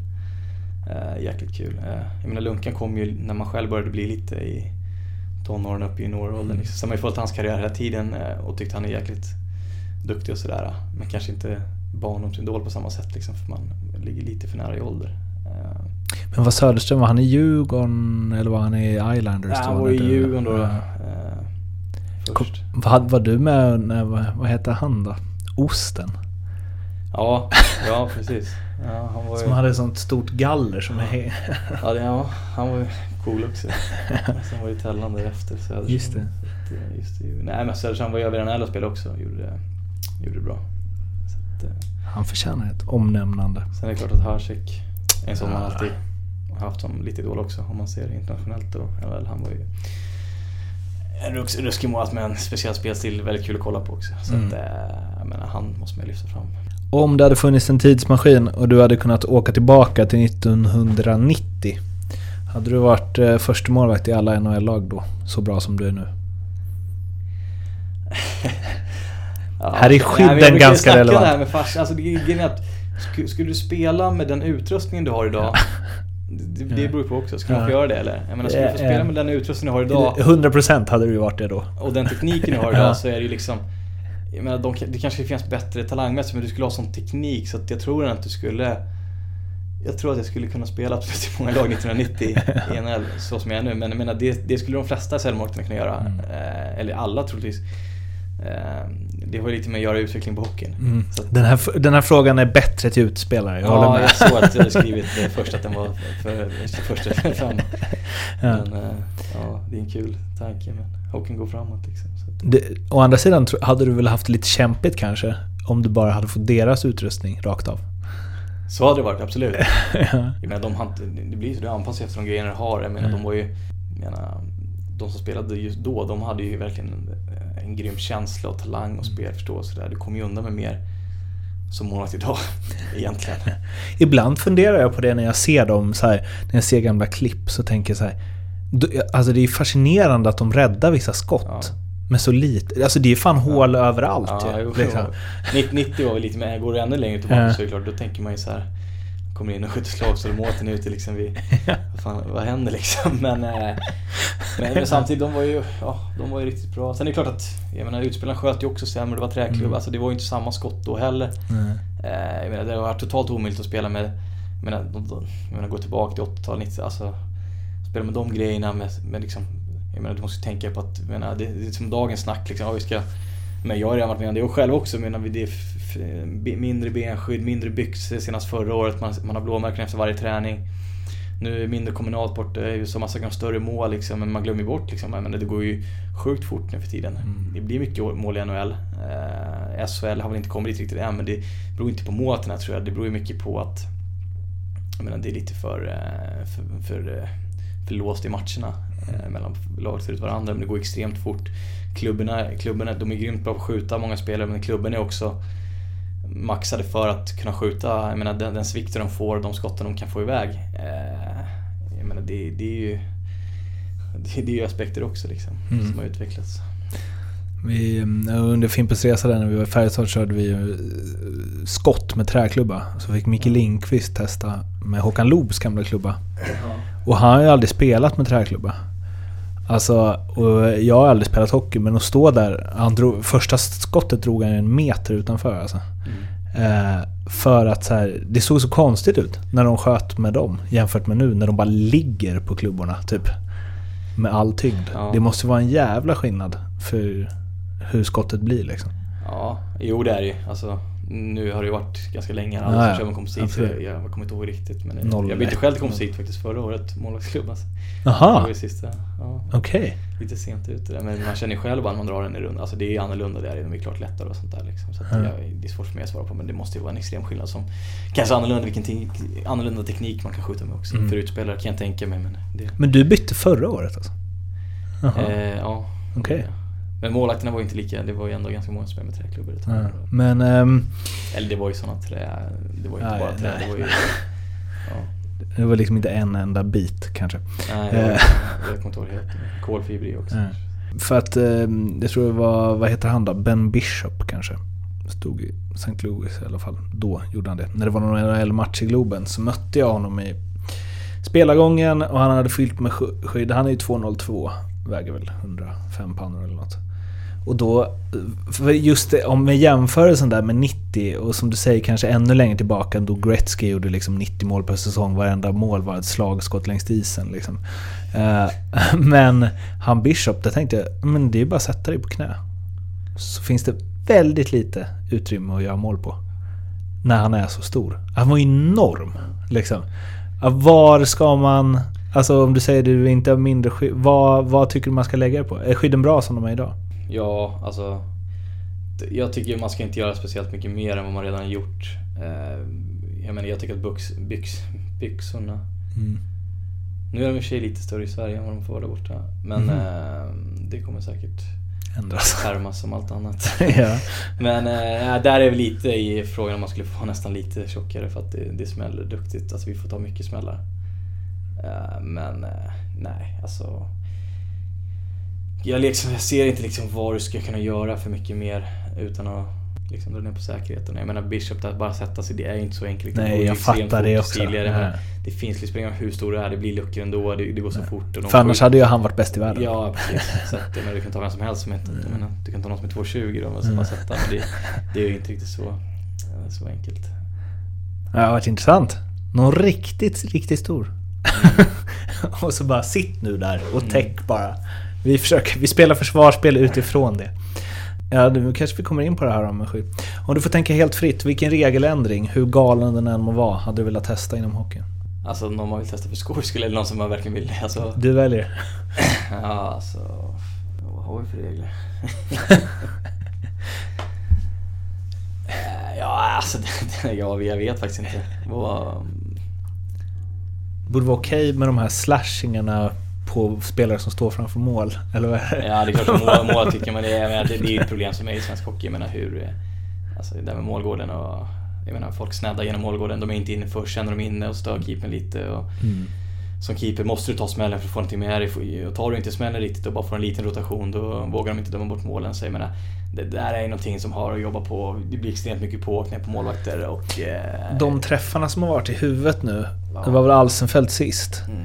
Eh, jäkligt kul. Eh, jag menar Lunkan kom ju när man själv började bli lite i tonåren upp i junioråldern. Liksom. Sen har man ju följt hans karriär hela tiden eh, och tyckt han är jäkligt duktig och sådär. Men kanske inte barn som idol på samma sätt liksom, för man ligger lite för nära i ålder. Eh, Men vad Söderström, var han i Djurgården eller var han i Islanders? ja, han var i Djurgården då. Ja. Eh, Kom-. Vad var du med, när, vad, hette han då? Osten? Ja, [laughs] ja precis. Ja, han var ju... Som hade sånt stort galler som är... Ja, det, ja, han var cool också. [laughs] Sen var det Tellan därefter. Söderström. Just det. Så att, eh, Just det. Nej men Söderström var ju över NHL och spelade också. Gjorde det, gjorde det bra. Att, eh, Han förtjänar ett omnämnande. sen är det klart att Hasek är en sån man Ah. alltid har haft som lite idol också. Om man ser det internationellt då. NHL, han var ju en ruskig målvakt med en speciell spelstil. Väldigt kul att kolla på också. Så Mm. att, eh, jag menar, han måste man ju lyfta fram. Om det hade funnits en tidsmaskin och du hade kunnat åka tillbaka till 1990. Hade du varit eh, första målvakt i alla NHL-lag då? Så bra som du är nu. [laughs] Ja, Här är nej, skydden ju ganska relevant. Det här med fars, alltså, det, är att, sku- skulle du spela med den utrustningen du har idag det, det beror på också. Ska man få Ja. göra det eller? Jag menar, skulle du få Ja, spela ja. med den utrustningen du har idag 100% hade du ju varit det då. och den tekniken du har idag [laughs] Ja. så är det ju liksom jag menar, de, det kanske finns bättre talangmässigt men du skulle ha sån teknik så att jag tror att du skulle Jag tror att jag skulle kunna spela absolut i många lag 1990 i NHL [laughs] så som jag är nu. Men jag menar, det, det skulle de flesta säljmålvakterna kunna göra. Mm. Eh, eller alla troligtvis. Eh, det har ju lite med att göra utveckling på hockeyn. Mm. Att- Den, här, den här frågan är bättre till utspelare, jag Ja, jag såg att du hade [laughs] skrivit först att den var för, för första fram. Ja. Men eh, ja, det är en kul tanke. Men hockeyn går framåt liksom. Så Det, å andra sidan hade du väl haft lite kämpigt kanske? Om du bara hade fått deras utrustning rakt av. så hade det varit, absolut. [laughs] ja. Jag menar, de har det blir så, du anpassar sig efter de grejerna du har. Jag menar, Mm. de var ju... Menar, de som spelade just då, de hade ju verkligen en, en grym känsla och talang och spelförståelse där. Du kom ju undan med mer som målvakt idag [laughs] egentligen. [laughs] Ibland funderar jag på det när jag ser dem så här, när jag ser gamla klipp så tänker jag så här. Alltså det är fascinerande att de räddar vissa skott. Ja. Med så lite. Alltså det är fan hål överallt Ja, ju, liksom. jo. 90 90 var väl lite mer, går det ännu längre tillbaka Ja. så är det klart, då tänker man ju så här. Kommer in och skjuter slag så är måten ute liksom vid, [laughs] vad, fan, vad händer liksom? [laughs] Men, eh, men, men samtidigt, de var ju, ja, de var ju riktigt bra. Sen är det klart att, jag menar utspelarna sköt ju också sämre, det var träklubb, Mm. alltså det var ju inte samma skott då heller. Eh, jag menar, det varit totalt omöjligt att spela med, jag menar, de, de, jag menar gå tillbaka till 80-talet, 90 alltså spela med de grejerna med, med liksom, jag menar du måste tänka på att, menar, det, det är som dagens snack liksom, ja, vi ska men jag har redan varit med om det och själv också. Menar, det är mindre benskydd, mindre byxor senast förra året. Man, man har blåmärken efter varje träning. Nu är det mindre kommunalt ju så massa gånger större mål liksom, men man glömmer bort liksom. Menar, det går ju sjukt fort nu för tiden. Det blir mycket mål i NHL. Eh, SHL har väl inte kommit dit riktigt än, men det beror inte på måten tror jag. Det beror ju mycket på att jag menar, det är lite för, eh, för, för, eh, för låst i matcherna eh, mellan lag ser ut varandra. Men det går extremt fort. Klubbarna, klubbarna de är grymt bra på att skjuta, många spelare, men klubben är också maxade för att kunna skjuta. Jag menar den, den svikten de får, de skotten de kan få iväg. Eh, jag menar det, det är ju det, det är ju aspekter också liksom, Mm. som har utvecklats. Vi, eh, under Fimpens Resa där när vi var i Färjestad körde vi ju, skott med träklubba. Så fick Micke Lindqvist testa med Håkan Loobs gamla klubba. Och han har ju aldrig spelat med träklubba. Alltså, jag har aldrig spelat hockey men att stå där, han drog, första skottet drog han en meter utanför alltså. Eh, för att så här, det såg så konstigt ut när de sköt med dem jämfört med nu när de bara ligger på klubborna typ. Med all tyngd. Ja. Det måste vara en jävla skillnad för hur skottet blir liksom. Ja, jo det är det ju. Alltså, nu har det ju varit ganska länge Alla ja. som kör med komposit. Jag, jag kommer inte ihåg riktigt. Men Noll jag bytte själv till komposit faktiskt förra året, målvaktsklubb. Alltså. Det Jaha, sista. Ja, okej. lite sent ute där. Men man känner ju själv bara när man drar den i runda. Alltså det är annorlunda där. De är klart lättare och sånt där liksom. Så Ja. jag, det är svårt för mig att svara på. Men det måste ju vara en extrem skillnad som kanske annorlunda, vilken te- annorlunda teknik man kan skjuta med också. Mm. För utspelare kan jag tänka mig. Men det, Men du bytte förra året alltså? Eh, ja. okej. Men målvakterna var ju inte lika. Det var ju ändå ganska många som spelade med träklubbor. Ja. Men ehm, Eller det var ju såna trä... Det var ju inte Nej, bara trä. nej. Det var ju... [laughs] Ja. det var liksom inte en enda bit kanske. Nej, var, Eh. jag kommer inte ihåg det heter. Kolfiber i också. Nej. För att ehm, jag tror det var, vad heter han då? Ben Bishop kanske. Stod i St. Louis i alla fall. Då gjorde han det. När det var någon NHL-match i Globen så mötte jag honom i spelargången och han hade fyllt med sk- skydd. Han är ju 202. Väger väl 105 pannor eller något. Och då, för just det, om med jämförelsen där med 90 och som du säger kanske ännu längre tillbaka då Gretzky gjorde liksom 90 mål per säsong. Varenda mål var ett slagskott längs isen liksom. Uh, [laughs] men han Bishop, där tänkte jag, men det är bara att sätta dig på knä. Så finns det väldigt lite utrymme att göra mål på. När han är så stor. Han var ju enorm. Liksom. Var ska man... Alltså om du säger att du inte har mindre skydd. Vad, vad tycker du man ska lägga det på? Är skydden bra som de är idag? Ja, alltså. Jag tycker man ska inte göra speciellt mycket mer än vad man redan har gjort. Eh, Jag menar, jag tycker att byx, byx, byxorna... Nu är de i och för sig lite större i Sverige än vad de får där borta. Men eh, det kommer säkert Ändras. [laughs] härmas som allt annat. [laughs] ja. Men eh, där är vi lite i frågan om man skulle få vara nästan lite tjockare för att det, det smäller duktigt. Alltså vi får ta mycket smällar. Eh, men eh, nej, alltså. Jag, liksom, jag ser inte liksom vad du ska kunna göra för mycket mer utan att liksom dra ner på säkerheten. Jag menar Bishop, där bara sätta sig, det är ju inte så enkelt. Nej, jag fattar det också. menar, Ja. Det finns liksom inga hur stor du är, det blir luckor ändå, det, det går så fort. Och För annars hade ju han varit bäst i världen. Ja, precis. Så att, menar, du kan ta vem som helst som inte, jag menar, du kan ta någon som är 2,20 då och så bara sätta. Men det, det är ju inte riktigt så, så enkelt. Det har varit intressant. Någon riktigt, riktigt stor. [laughs] och så bara sitt nu där och täck bara. Vi, försöker, vi spelar försvarsspel utifrån det. Ja, nu kanske vi kommer in på det här med skydd. Om du får tänka helt fritt, vilken regeländring, hur galen den än må vara, hade du velat testa inom hockeyn? Alltså någon man vill testa för skojs skull eller någon som man verkligen vill. Alltså, Du väljer. ja, alltså, vad har vi för regler? [laughs] Ja, alltså, [laughs] ja, jag vet faktiskt inte. Vad, Borde vara okej med de här slashingarna på spelare som står framför mål, eller vad är det? Ja, det är klart [laughs] mål, mål tycker man det är, men det, det är ett problem som är i svensk hockey. Jag menar hur... Alltså det där med målgården och jag menar folk sneddar genom målgården, de är inte inne först, är de inne och stör keepern lite. Och Mm. Som keeper måste du ta smällen för att få någonting med dig. Och tar du inte smällen riktigt och bara får en liten rotation då vågar de inte döma bort målen. Så jag menar, det där är någonting som har att jobba på. Det blir extremt mycket pååkningar på målvakter och... Eh, De träffarna som har varit i huvudet nu, Ja. det var väl Alsenfelt sist. mm.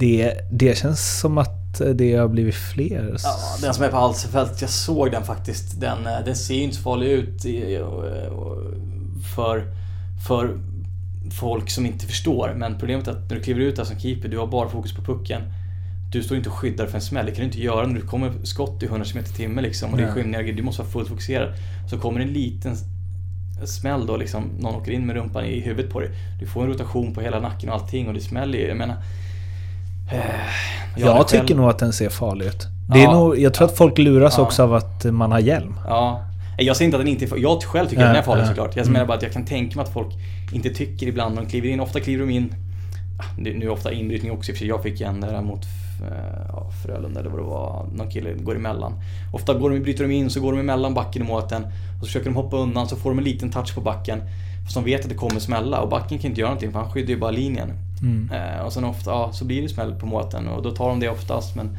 Det, det känns som att det har blivit fler. Ja, den som är på Alsefelt, jag såg den faktiskt. Den, eh, den ser ju inte så farlig ut i- och- för, för folk som inte förstår. Men problemet är att när du kliver ut där som keeper, du har bara fokus på pucken. Du står inte och skyddar för en smäll. Det kan du inte göra när du kommer skott i 100 km i timmen liksom. Och det är skymningar, du måste vara fullt fokuserad. Så kommer en liten smäll då liksom, någon åker in med rumpan i huvudet på dig. Du får en rotation på hela nacken och allting och det smäller ju. Jag menar... eh, Jag, hade tycker själv- nog att den ser farlig ut. Det är Ja. nog, jag tror att folk luras Ja. också av att man har hjälm. Ja. Jag säger inte att den inte är farlig. Jag själv tycker Ja, att den är farlig ja. såklart. Jag Mm. menar bara att jag kan tänka mig att folk inte tycker ibland när de kliver in. Ofta kliver de in... ah, Nu är ofta inbrytning också i och för sig. Jag fick en där mot eh, ja, Frölunda eller vad det var. Någon kille går emellan. Ofta går de, bryter de in så går de emellan backen och målvakten. Och så försöker de hoppa undan så får de en liten touch på backen. Fast de vet att det kommer smälla och backen kan inte göra någonting för han skyddar ju bara linjen. Mm. Eh, och sen ofta, ja, så blir det smäll på målvakten och då tar de det oftast. Men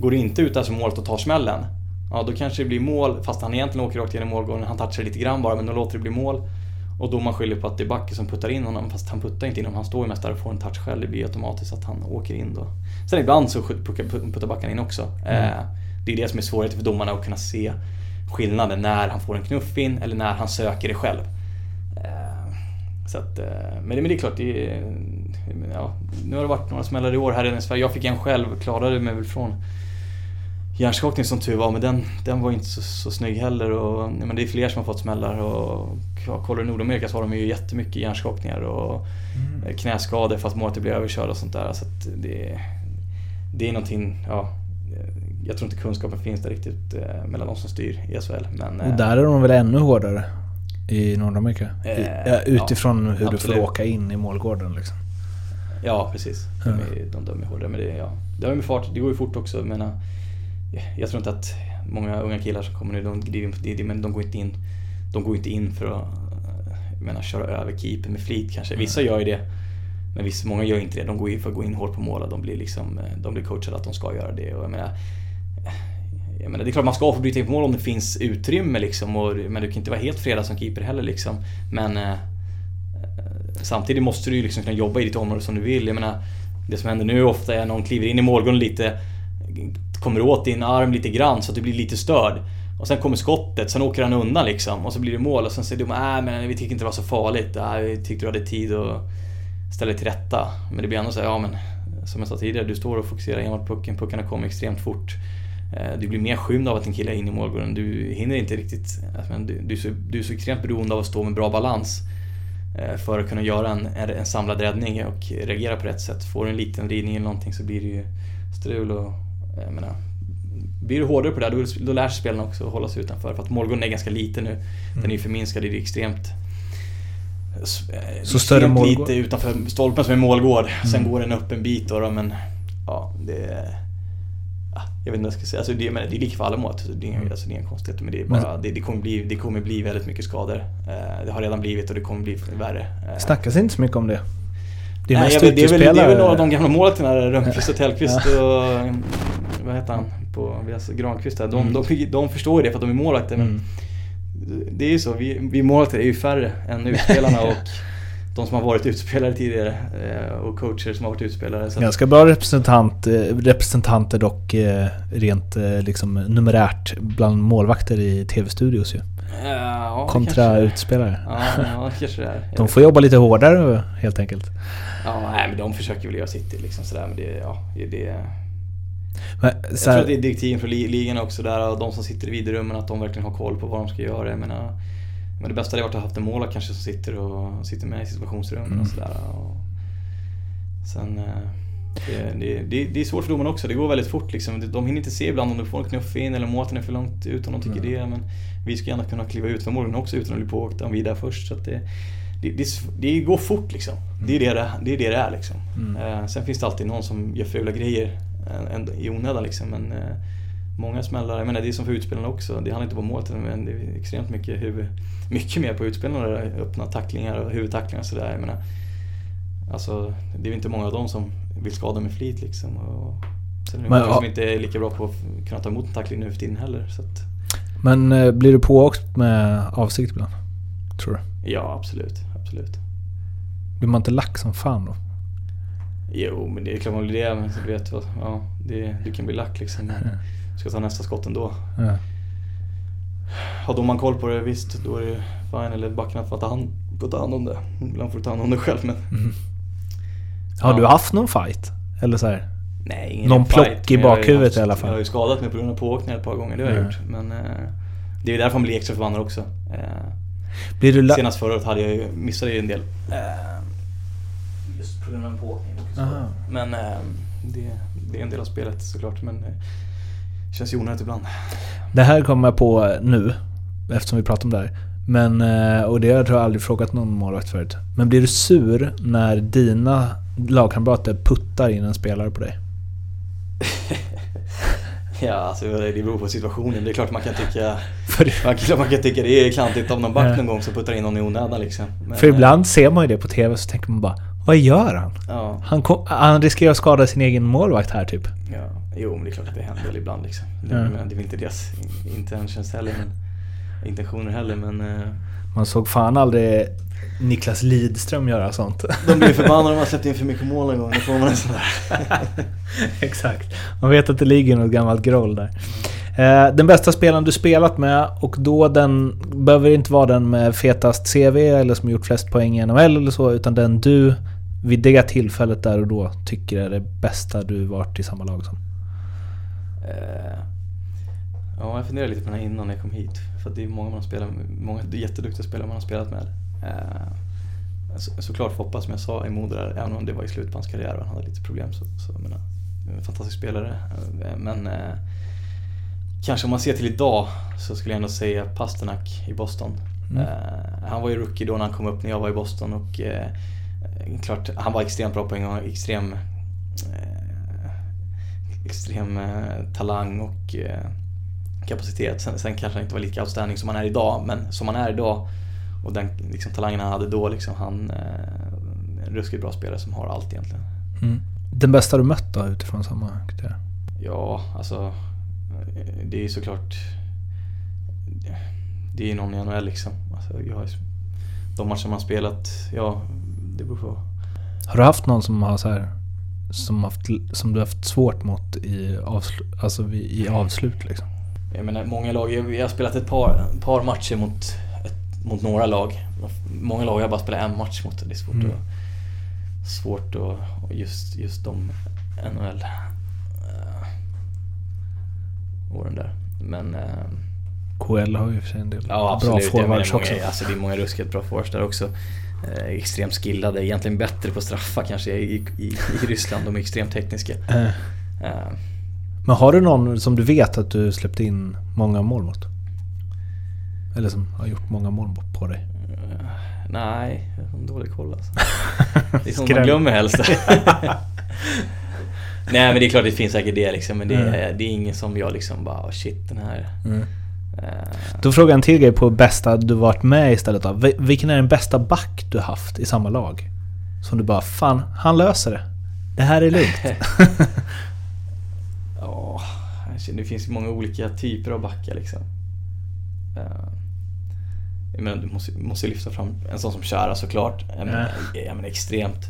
går det inte ut där som målet och tar smällen. Ja, då kanske det blir mål fast han egentligen åker rakt genom målgården. Han touchar lite grann bara men då låter det bli mål. Och då man skyller på att det är Backe som puttar in honom fast han puttar inte in honom. Han står ju mest där och får en touch själv. Det blir automatiskt att han åker in då. Sen ibland så puttar Backan in också. Eh, det är det som är svårigheten för domarna att kunna se skillnaden när han får en knuff in eller när han söker det själv. Eh, Så att, eh, men, det, men det är klart, det är, ja, nu har det varit några smällar i år här i Sverige. Jag fick en själv, klarade mig väl från hjärnskakning som tur var, men den, den var inte så, så snygg heller. Och, men det är fler som har fått smällar och ja, kollar du Nordamerika så har de ju jättemycket hjärnskakningar och Mm. knäskador fast målet blir överkörd och sånt där. Så att det, det är någonting, ja, jag tror inte kunskapen finns där riktigt eh, mellan de som styr i SHL. Men, eh, Och där är de väl ännu hårdare i Nordamerika? I- Eh, ja, utifrån ja, hur du får absolut. åka in i målgården liksom. Ja, precis. De, är, de dömer hårdare. Men det, ja. det har med fart, det går ju fort också. Menar, jag tror inte att många unga killar som kommer nu, de, de, de, går inte in de går inte in för att menar, köra över keeper med flit kanske. Vissa gör ju det. Men vissa, många gör inte det. De går in för att gå in hårt på mål och de blir, liksom, de blir coachade att de ska göra det. Och jag menar, jag menar, det är klart man ska få bryta in på mål om det finns utrymme liksom. Och, men du kan inte vara helt fredad som keeper heller liksom. Men eh, eh, Samtidigt måste du ju liksom kunna jobba i ditt område som du vill. Jag menar, det som händer nu ofta är att någon kliver in i målgången lite, kommer åt din arm lite grann så att du blir lite störd. Och sen kommer skottet, sen åker han undan liksom och så blir det mål och sen säger du äh, men vi tyckte inte det var så farligt. Äh, vi tyckte du hade tid att ställa dig till rätta. Men det blir ändå så här, ja men som jag sa tidigare, du står och fokuserar enbart på pucken. Puckarna kommer extremt fort. Eh, Du blir mer skymd av att en kille är inne i målgården. Du hinner inte riktigt... alltså, Du, du, är så, du är så extremt beroende av att stå med bra balans eh, för att kunna göra en, en en samlad räddning och reagera på rätt sätt. Får du en liten vridning eller någonting så blir det ju strul och... Jag menar, blir du hårdare på det då, då lär sig spelarna också att hålla sig utanför. För att målgården är ganska liten nu. Den är ju förminskad, det är extremt... eh, Så större målgård? lite utanför stolpen som är målgård. Sen Mm. går den upp en bit då, då men... Ja, det... ja, Jag vet inte vad jag ska säga. Alltså det, men det är lika för alla. Alltså det, är, Mm. alltså det är inga konstigheter. Men det, bara, det, det, kommer bli, det kommer bli väldigt mycket skador. Eh, Det har redan blivit och det kommer bli värre. Eh, Snackas inte så mycket om det. Det är Nej, jag vet, det, är väl, det är väl några av de gamla målvakterna, Rönnqvist och Tellqvist och... Vad heter han? På, alltså Granqvist där. De, Mm. de, de förstår det för att de är målvakter. Men Mm. det är ju så, vi, vi målvakter är ju färre än utspelarna [laughs] och de som har varit utspelare tidigare eh, och coacher som har varit utspelare. Så Ganska bra representant, eh, representanter dock eh, rent liksom numerärt bland målvakter i tv-studios ju. ja, Kontra utspelare. Ja, ja, kanske det är. Jag [laughs] De får jobba lite hårdare helt enkelt. Ja, nej, men de försöker väl göra sitt liksom sådär. Men det, ja, det, Men, jag så tror här, att det är direktiven li- ligan också där och de som sitter i videorummen att de verkligen har koll på vad de ska göra. Jag menar, men det bästa hade varit att ha haft en målvakt kanske som sitter och sitter med i situationsrummen Mm. och sådär. Och sen, eh, det, det, det, det är svårt för domarna också. Det går väldigt fort liksom. De hinner inte se ibland om du får en knuff in eller måten är för långt ut om de tycker Mm. det. Men vi ska gärna kunna kliva ut för målen också utan att bli pååkta om vi är där först. Så det, det, går fort liksom. Det är det det, det, är, det, är liksom. Mm. Eh, sen finns det alltid någon som gör fula grejer eh, i onödan liksom. Men många smällar. Jag menar det är som för utspelarna också. Det handlar inte om målet men det är extremt mycket, huvud, mycket mer på utspelarna. Öppna tacklingar och huvudtacklingar och sådär. Jag menar, alltså, det är inte många av dem som vill skada med flit liksom. Och sen är det Men, många ja. som inte är lika bra på att kunna ta emot en tackling nu för tiden heller. Så att, Men eh, blir du pååkt med avsikt ibland? Tror du? ja, absolut. absolut. Blir man inte lack som fan då? Jo, men det är klart man blir det. Men du vet vad, ja, det, du kan bli lack liksom. [laughs] Ska ta nästa skott ändå. Ja. Har domaren koll på det, visst, då är det fine. Eller backarna får ta hand, får ta hand om det. Ibland får du ta hand om det själv men... Har Ja. du haft någon fight? Eller så här? Nej, ingen Någon fight, plock i bakhuvudet haft- i alla fall. Jag har ju skadat mig på grund av pååkningar ett par gånger, det har jag Ja. gjort. Men eh, det är ju därför man blir extra förbannad också. Eh, Blir du la- senast förra året hade jag ju, missade jag ju en del. Eh, just på grund av en pååkning. och så. Aha. Men eh, det, det är en del av spelet såklart. Men eh, känns ju onödigt ibland. Det här kommer jag på nu, eftersom vi pratar om det här. Men, eh, och det har jag tror jag aldrig frågat någon målvakt förut. Men blir du sur när dina lagkamrater puttar in en spelare på dig? [laughs] Ja, alltså det beror på situationen. Det är klart man kan tycka, [laughs] man kan, man kan tycka det är klantigt om någon back någon gång som puttar in någon i onödan liksom. Men, för ibland ser man ju det på TV så tänker man bara Vad gör han? Ja, Han, kom, han riskerar att skada sin egen målvakt här typ. ja, jo men det är klart att det händer väl ibland liksom. Det, Ja. men det är väl inte deras intentions heller, men, intentioner heller men eh, Man såg fan aldrig Niklas Lidström göra sånt. de blir förbannade om man släppt in för mycket mål en gång. Då får man en sån där. [laughs] Exakt. Man vet att det ligger något gammalt groll där. Eh, Den bästa spelaren du spelat med och då den behöver inte vara den med fetast CV eller som gjort flest poäng i NHL eller så utan den du vid det tillfället där och då tycker är det bästa du varit i samma lag som. Eh, Ja, jag funderade lite på den här innan jag kom hit. För det är många man har spelat många jätteduktiga spelare man har spelat med. Eh, så, såklart Foppa som jag sa i Modo där, även om det var i slutet på hans karriär och han hade lite problem så, så jag menar, en fantastisk spelare. Eh, Men eh, kanske om man ser till idag så skulle jag ändå säga Pasternak i Boston. Mm. Eh, han var ju rookie då när han kom upp när jag var i Boston och eh, eh, klart, han var extremt bra på en gång, extrem eh, extrem eh, talang och eh, kapacitet. Sen, sen kanske han inte var lika outstanding som han är idag, men som han är idag och den liksom, talangen han hade då, liksom, han eh, en ruskigt bra spelare som har allt egentligen. Mm. Den bästa du mött då utifrån samma kriterier? Ja, alltså det är såklart det är någon i NHL liksom. Alltså, jag har de matcher man spelat, ja, det beror på. Har du haft någon som har så här som, haft, som du haft svårt mot i, avslu, alltså i avslut liksom? Jag menar, många lag, jag, har spelat ett par, par matcher mot, ett, mot några lag. Många lag har jag bara spelat en match mot. Det är svårt Mm. att... Svårt att... Just, just de NHL eh, åren där. Men... eh, KL har ju för sig en del Ja absolut. bra forwards många, också. Alltså, det är många ruskigt bra forwards där också. Eh, extremt skillade, egentligen bättre på straffar kanske i, i, i Ryssland. De är extremt tekniska. Eh, Eh, Men har du någon som du vet att du släppt in många mål mot? Eller som har gjort många mål på dig? Eh, Nej, jag har dålig koll alltså. [laughs] Det är sånt man glömmer helst. [laughs] Nej men det är klart det finns säkert det liksom. Men det är, Mm. det är ingen som jag liksom bara oh, shit den här. Mm. Eh, Då frågar jag en till grej på bästa du varit med istället då. Vi- Vilken är den bästa back du haft i samma lag? Som du bara, fan, han löser det. Det här är lugnt. [laughs] [laughs] Ja, det finns ju många olika typer av backar liksom. Eh, Jag menar, du måste, måste lyfta fram en sån som Chara såklart. Jag menar, jag menar extremt,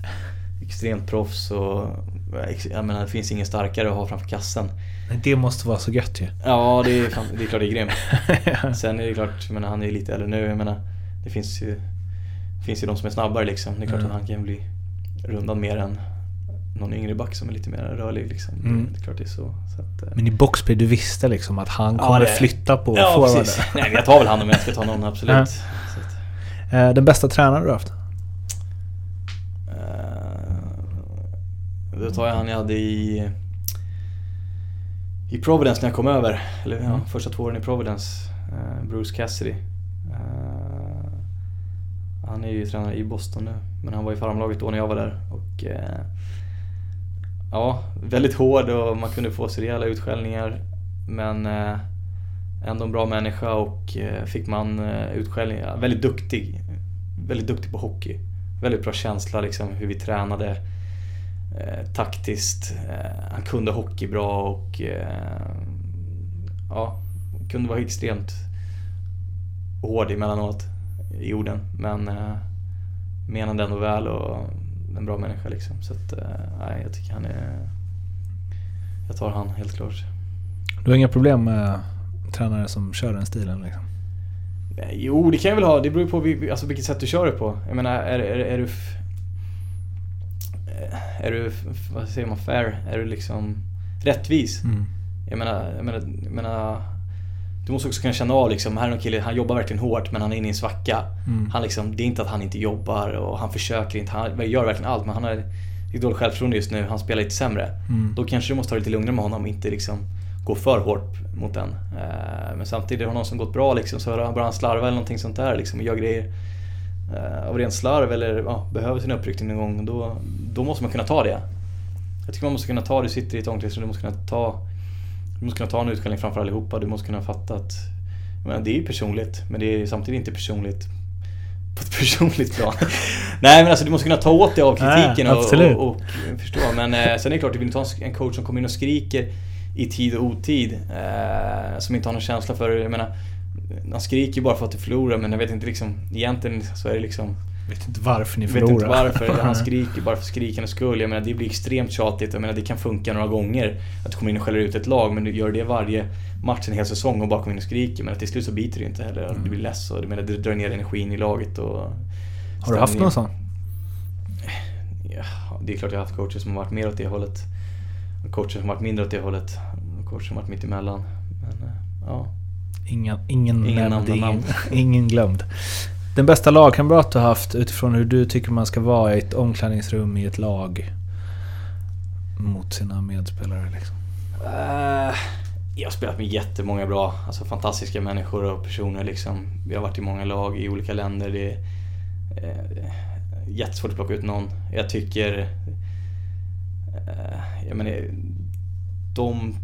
extremt proffs och jag menar, det finns ingen starkare att ha framför kassen. Det måste vara så gött ju. Ja, det är, fan, det är klart det är grymt. [laughs] Sen är det klart, jag menar, han är ju lite äldre nu. Jag menar, det finns ju, finns ju de som är snabbare liksom. Det är klart Mm. att han kan bli rundad mer än någon yngre back som är lite mer rörlig liksom. Mm. Det är klart det är så. så att, eh, Men i boxplay, du visste liksom att han Ja, kommer det- flytta på Ja, forwarden. Nej, jag tar väl han om jag ska ta någon, absolut. Ja. Att, Eh, Den bästa tränaren du har haft? eh, då tar jag han jag hade i i Providence när jag kom över. Eller ja, Mm. första två åren i Providence. Eh, Bruce Cassidy. Eh, han är ju tränare i Boston nu. Men han var i farmlaget då när jag var där. Och eh, Ja, väldigt hård och man kunde få sig rejäla utskällningar. Men ändå en bra människa och fick man utskällning. Ja, väldigt duktig. Väldigt duktig på hockey. Väldigt bra känsla liksom hur vi tränade eh, taktiskt. Eh, han kunde hockey bra och eh, ja, kunde vara extremt hård emellanåt i orden. Men eh, menade ändå väl och en bra människa liksom. Så att, eh, nej, jag tycker han är... Jag tar han helt klart. Du har inga problem med tränare som kör den stilen liksom? Jo, det kan jag väl ha. Det beror ju på alltså, vilket sätt du kör det på. Jag menar, är, är, är du... eh, Är du, vad säger man, fair? Är du liksom rättvis? Mm. Jag menar, jag menar, jag menar du måste också kunna känna av liksom, här är en kille, han jobbar verkligen hårt men han är inne i en svacka. Mm. Han liksom, det är inte att han inte jobbar och han försöker inte, han gör verkligen allt men han har dåligt självförtroende just nu, han spelar lite sämre. Mm. Då kanske du måste ta det lite lugnare med honom och inte liksom gå för hårt mot den. Eh, Men samtidigt, det någon som gått bra liksom, så börjar han slarva eller någonting sånt där liksom, och gör grejer eh, av ren slarv eller ja, behöver sin uppryckning någon gång, då, då måste man kunna ta det. Jag tycker man måste kunna ta, du sitter i ett omklädningsrum, du måste kunna ta du måste kunna ta en utskällning framför allihopa, du måste kunna fatta att menar, det är ju personligt, men det är samtidigt inte personligt på ett [laughs] personligt plan. [laughs] Nej men alltså du måste kunna ta åt dig av kritiken Nej, och, och, och förstå. Men eh, sen är det klart, du vill inte ha en coach som kommer in och skriker i tid och otid. Eh, som inte har någon känsla för Jag menar, han skriker ju bara för att du förlorar men jag vet inte liksom, egentligen så är det liksom Vet inte varför ni jag vet förlorar. inte varför, han [laughs] skriker bara för skrikandets skull. Jag menar det blir extremt tjatigt. Jag menar det kan funka några gånger att du kommer in och skäller ut ett lag men du gör det varje match en hel säsong och bara kommer in och skriker. Men till slut så biter det inte heller. Du blir less och du menar, det drar ner energin i laget och... Mm. Har du haft någon sån? Ja, det är klart jag har haft coacher som har varit mer åt det hållet. Coacher som har varit mindre åt det hållet. Coacher som har varit mitt emellan. Men eh, ja. Ingen, ingen, Ingen nämnd, namn, ingen, [laughs] ingen glömd. Den bästa lagkamrat du har haft utifrån hur du tycker man ska vara i ett omklädningsrum i ett lag mot sina medspelare liksom. Eh, jag har spelat med jättemånga bra, alltså fantastiska människor och personer liksom. Vi har varit i många lag i olika länder. Det är eh, jättesvårt att plocka ut någon. Jag tycker... Eh, jag menar, de,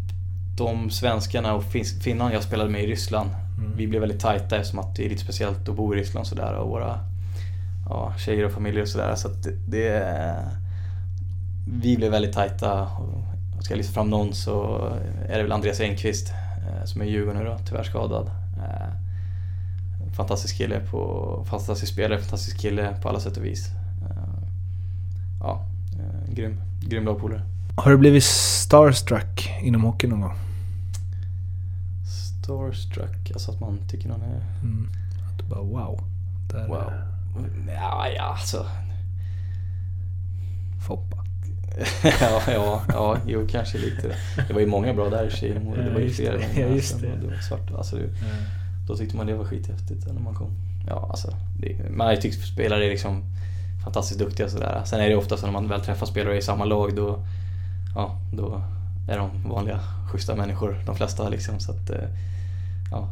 de svenskarna och fin- finnarna jag spelade med i Ryssland, vi blev väldigt tajta eftersom att det är lite speciellt att bo i Ryssland sådär och våra ja, tjejer och familjer och sådär. Så att det, det, vi blev väldigt tajta. Och Ska jag lyfta fram någon så är det väl Andreas Engqvist eh, som är i Djurgården nu då, tyvärr skadad. Eh, Fantastisk kille på, fantastisk spelare, fantastisk kille på alla sätt och vis. Eh, Ja, grym, grym lagpolare. Har du blivit starstruck inom hockey någon gång? Starstruck, alltså att man tycker någon är Mm. Att du bara wow. Där wow. Ja, ja alltså. Foppa. [laughs] ja, ja, ja, jo kanske lite. Det var ju många bra där i sig. Det var Ja, ju flera. Ja, just det. [laughs] Det var svart, alltså, det, Då tyckte man det var skithäftigt när man kom. Ja, alltså. Det, man har ju tyckt spelare är liksom fantastiskt duktiga och sådär. Sen är det ofta så när man väl träffar spelare i samma lag då, ja, då är de vanliga schyssta människor, de flesta liksom. Så att, eh, ja,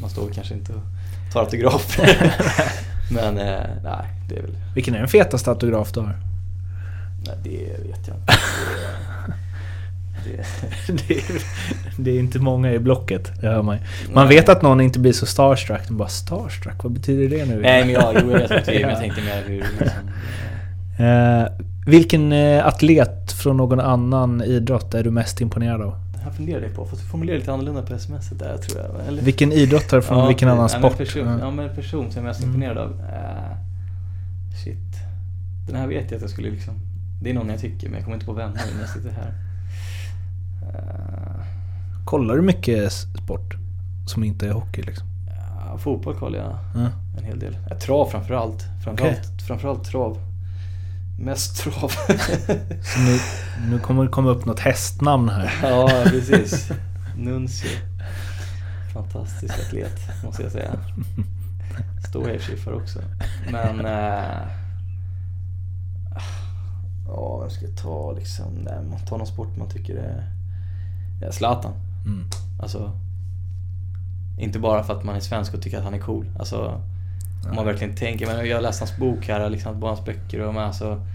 man står kanske inte och tar autografer. [laughs] Men eh, nej, det är väl, Vilken är den fetaste autograf du har? nej, det vet jag inte. Det, det, [laughs] det, är, det är inte många i blocket, det hör man. Man Nej. vet att någon inte blir så starstruck. De bara starstruck, vad betyder det nu? nej men jag, jo, jag vet vad det är, men jag [laughs] tänkte mer hur liksom, Eh, vilken eh, atlet från någon annan idrott är du mest imponerad av? Här funderade jag på, fast jag formulerade lite annorlunda på sms där tror jag. Eller? Vilken idrottare från vilken annan ja, men sport? Person, Ja. ja men person som jag är mest Mm. imponerad av. Eh, shit. Den här vet jag att jag skulle liksom... Det är någon jag tycker, men jag kommer inte på vem nu när jag sitter här. Eh, Kollar du mycket sport? Som inte är hockey liksom? ja, fotboll kollar jag Ja. en hel del. Ja, trav framförallt. Framförallt, framförallt trav. Mest trav. [laughs] Nu, nu kommer det komma upp något hästnamn här. [laughs] ja, precis. Nuncio. Fantastisk atlet, måste jag säga. Stor hävskiffare också. Men... Eh, ja, vem ska jag ta liksom? Nej, man tar någon sport man tycker är... Ja, Zlatan. Mm. Alltså... Inte bara för att man är svensk och tycker att han är cool. Alltså... Om man verkligen tänker, men jag har läst hans bok här, liksom, bara hans böcker och men alltså...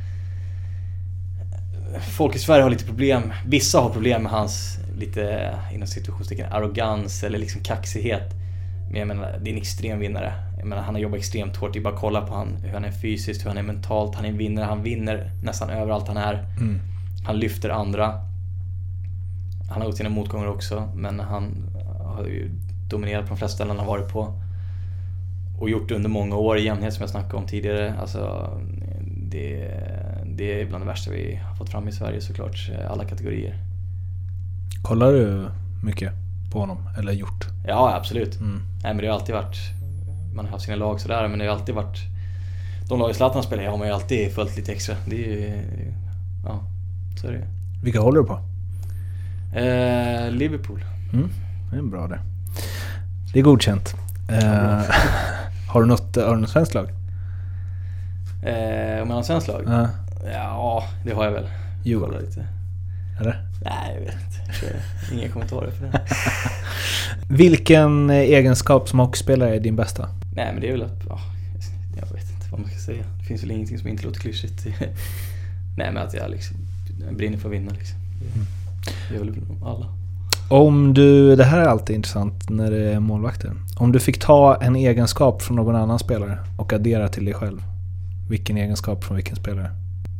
folk i Sverige har lite problem. Vissa har problem med hans lite inom situationstecken arrogans eller liksom kaxighet. Men jag menar, det är en extrem vinnare. Jag menar, han har jobbat extremt hårt. Det är bara att kolla på han, hur han är fysiskt, hur han är mentalt. Han är en vinnare. Han vinner nästan överallt han är. Mm. Han lyfter andra. Han har gått sina motgångar också, men han har ju dominerat på de flesta ställen han har varit på. Och gjort det under många år i jämnhet som jag snackade om tidigare. Alltså, det, det är bland det värsta vi har fått fram i Sverige såklart, alla kategorier. Kollar du mycket på honom? Eller gjort? Ja, absolut. Mm. Nej, men det har alltid varit... Man har haft sina lag sådär, men det har alltid varit... De lag Zlatan spelar har man ju alltid följt lite extra. Det är ju... Ja, så är det Vilka håller du på? eh, Liverpool. Mm. Det är bra det. Det är godkänt. Eh, [laughs] har, du något, har du något svenskt lag? Eh, om jag har något svenskt lag? Ja. Ja, det har jag väl. Djurgården? Kolla lite. Eller? Nej, jag vet inte. Inga kommentarer för det. [laughs] Vilken egenskap som hockeyspelare är din bästa? Nej, men det är väl att... Ja, jag vet inte vad man ska säga. Det finns väl ingenting som inte låter klyschigt. [laughs] Nej, men att jag liksom brinner för att vinna liksom. Det gör väl alla. Om du, det här är alltid intressant när det är målvakter. Om du fick ta en egenskap från någon annan spelare och addera till dig själv. Vilken egenskap från vilken spelare?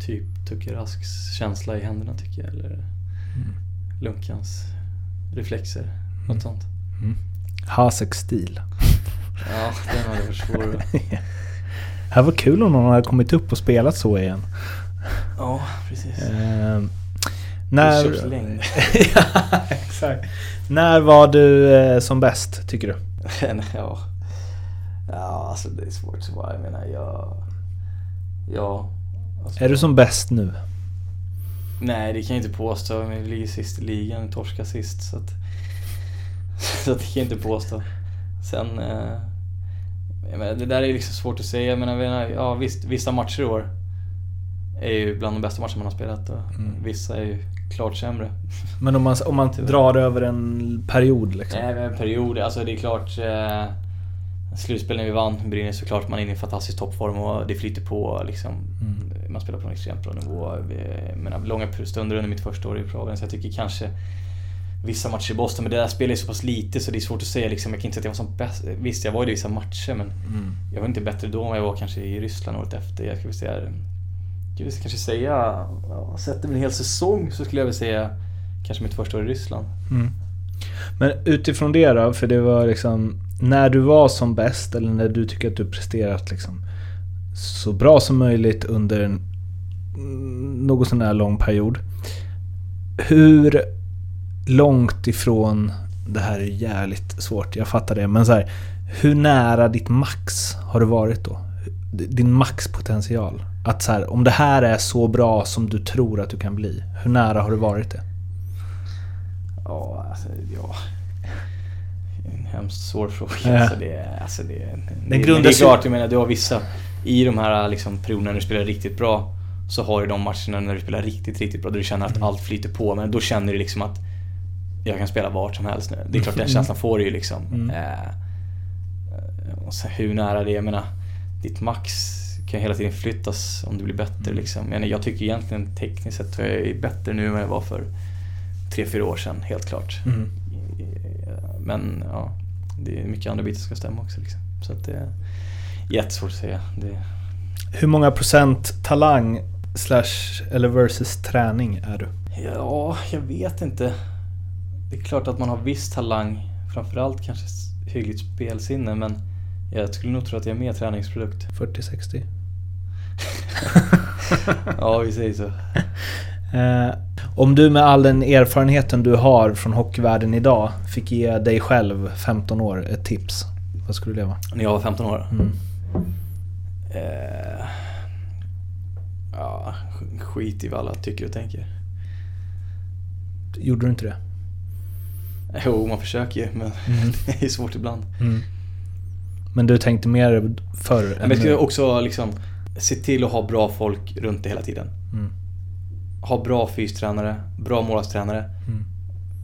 Typ Tucker Rasks känsla i händerna tycker jag. Eller Lunkans reflexer. Något sånt. Haseks stil. [laughs] Ja, den hade varit svår. [laughs] Det här var kul om någon hade kommit upp och spelat så igen. Ja, precis. Eh, när... [laughs] Ja, exakt. När var du eh, som bäst, tycker du? [laughs] ja. ja, alltså det är svårt att svara. Jag menar, jag... Ja. Alltså, Är du som bäst nu? Nej, det kan jag inte påstå. Vi ligger sist i ligan, torska sist. Så att, [laughs] så att det kan jag inte påstå. Sen... Eh, menar, det där är liksom svårt att säga. Jag menar, ja, visst, vissa matcher i år är ju bland de bästa matcherna man har spelat. Och Vissa är ju klart sämre. Men om man, om man drar över en period liksom? Nej, men en period. Alltså det är klart... Eh, slutspelen vi vann Brynäs såklart. Man är inne i en fantastisk toppform och det flyter på liksom. Man spelar på en extremt bra nivå. Menar, långa stunder under mitt första år i Pragen. Så jag tycker kanske vissa matcher i Boston, men det där spelar ju så pass lite så det är svårt att säga liksom. Jag kan inte säga att jag var som bäst. Visst, jag var ju det i vissa matcher men jag var inte bättre då än jag var kanske i Ryssland året efter. Jag skulle säga... Ska vi kanske säga... Ja, sett över en hel säsong så skulle jag väl säga kanske mitt första år i Ryssland. Mm. Men utifrån det då, för det var liksom när du var som bäst eller när du tycker att du presterat liksom så bra som möjligt under en mm, något sån här lång period. Hur långt ifrån, det här är jävligt svårt, jag fattar det, men så här, hur nära ditt max har du varit då? Din maxpotential? Att så här, om det här är så bra som du tror att du kan bli, hur nära har du varit det? Ja, alltså, ja. En hemskt svår fråga. Ja. Alltså, det, är- alltså, det, det, det, det är klart, jag menar, du har vissa... I de här liksom, perioderna när du spelar riktigt bra så har du de matcherna när du spelar riktigt, riktigt bra där du känner att allt flyter på. Men då känner du liksom att jag kan spela vart som helst nu. Det är klart, den känslan får du ju liksom. Eh, och så hur nära det är, jag menar, ditt max kan hela tiden flyttas om du blir bättre liksom. Jag, menar, jag tycker egentligen tekniskt sett att jag är bättre nu än jag var för tre, fyra år sedan, helt klart. Mm. Men ja, det är mycket andra bitar som ska stämma också. Liksom. Så att det är jättesvårt att säga. Det, Hur många procent talang slash eller versus träning är du? ja, jag vet inte. Det är klart att man har viss talang, framförallt kanske hyggligt spelsinne, men jag skulle nog tro att jag är mer träningsprodukt. 40-60? [laughs] Ja, vi säger så. Eh, om du med all den erfarenheten du har från hockeyvärlden idag fick ge dig själv 15 år ett tips. Vad skulle det vara? När jag var 15 år. Mm. Eh, ja, sk- skit i vad alla tycker och tänker. Gjorde du inte det? Jo, man försöker ju, men [laughs] det är svårt ibland. Men du tänkte mer förr Men jag skulle också liksom se till att ha bra folk runt dig hela tiden. Mm. Ha bra fystränare, bra målvaktstränare. Mm.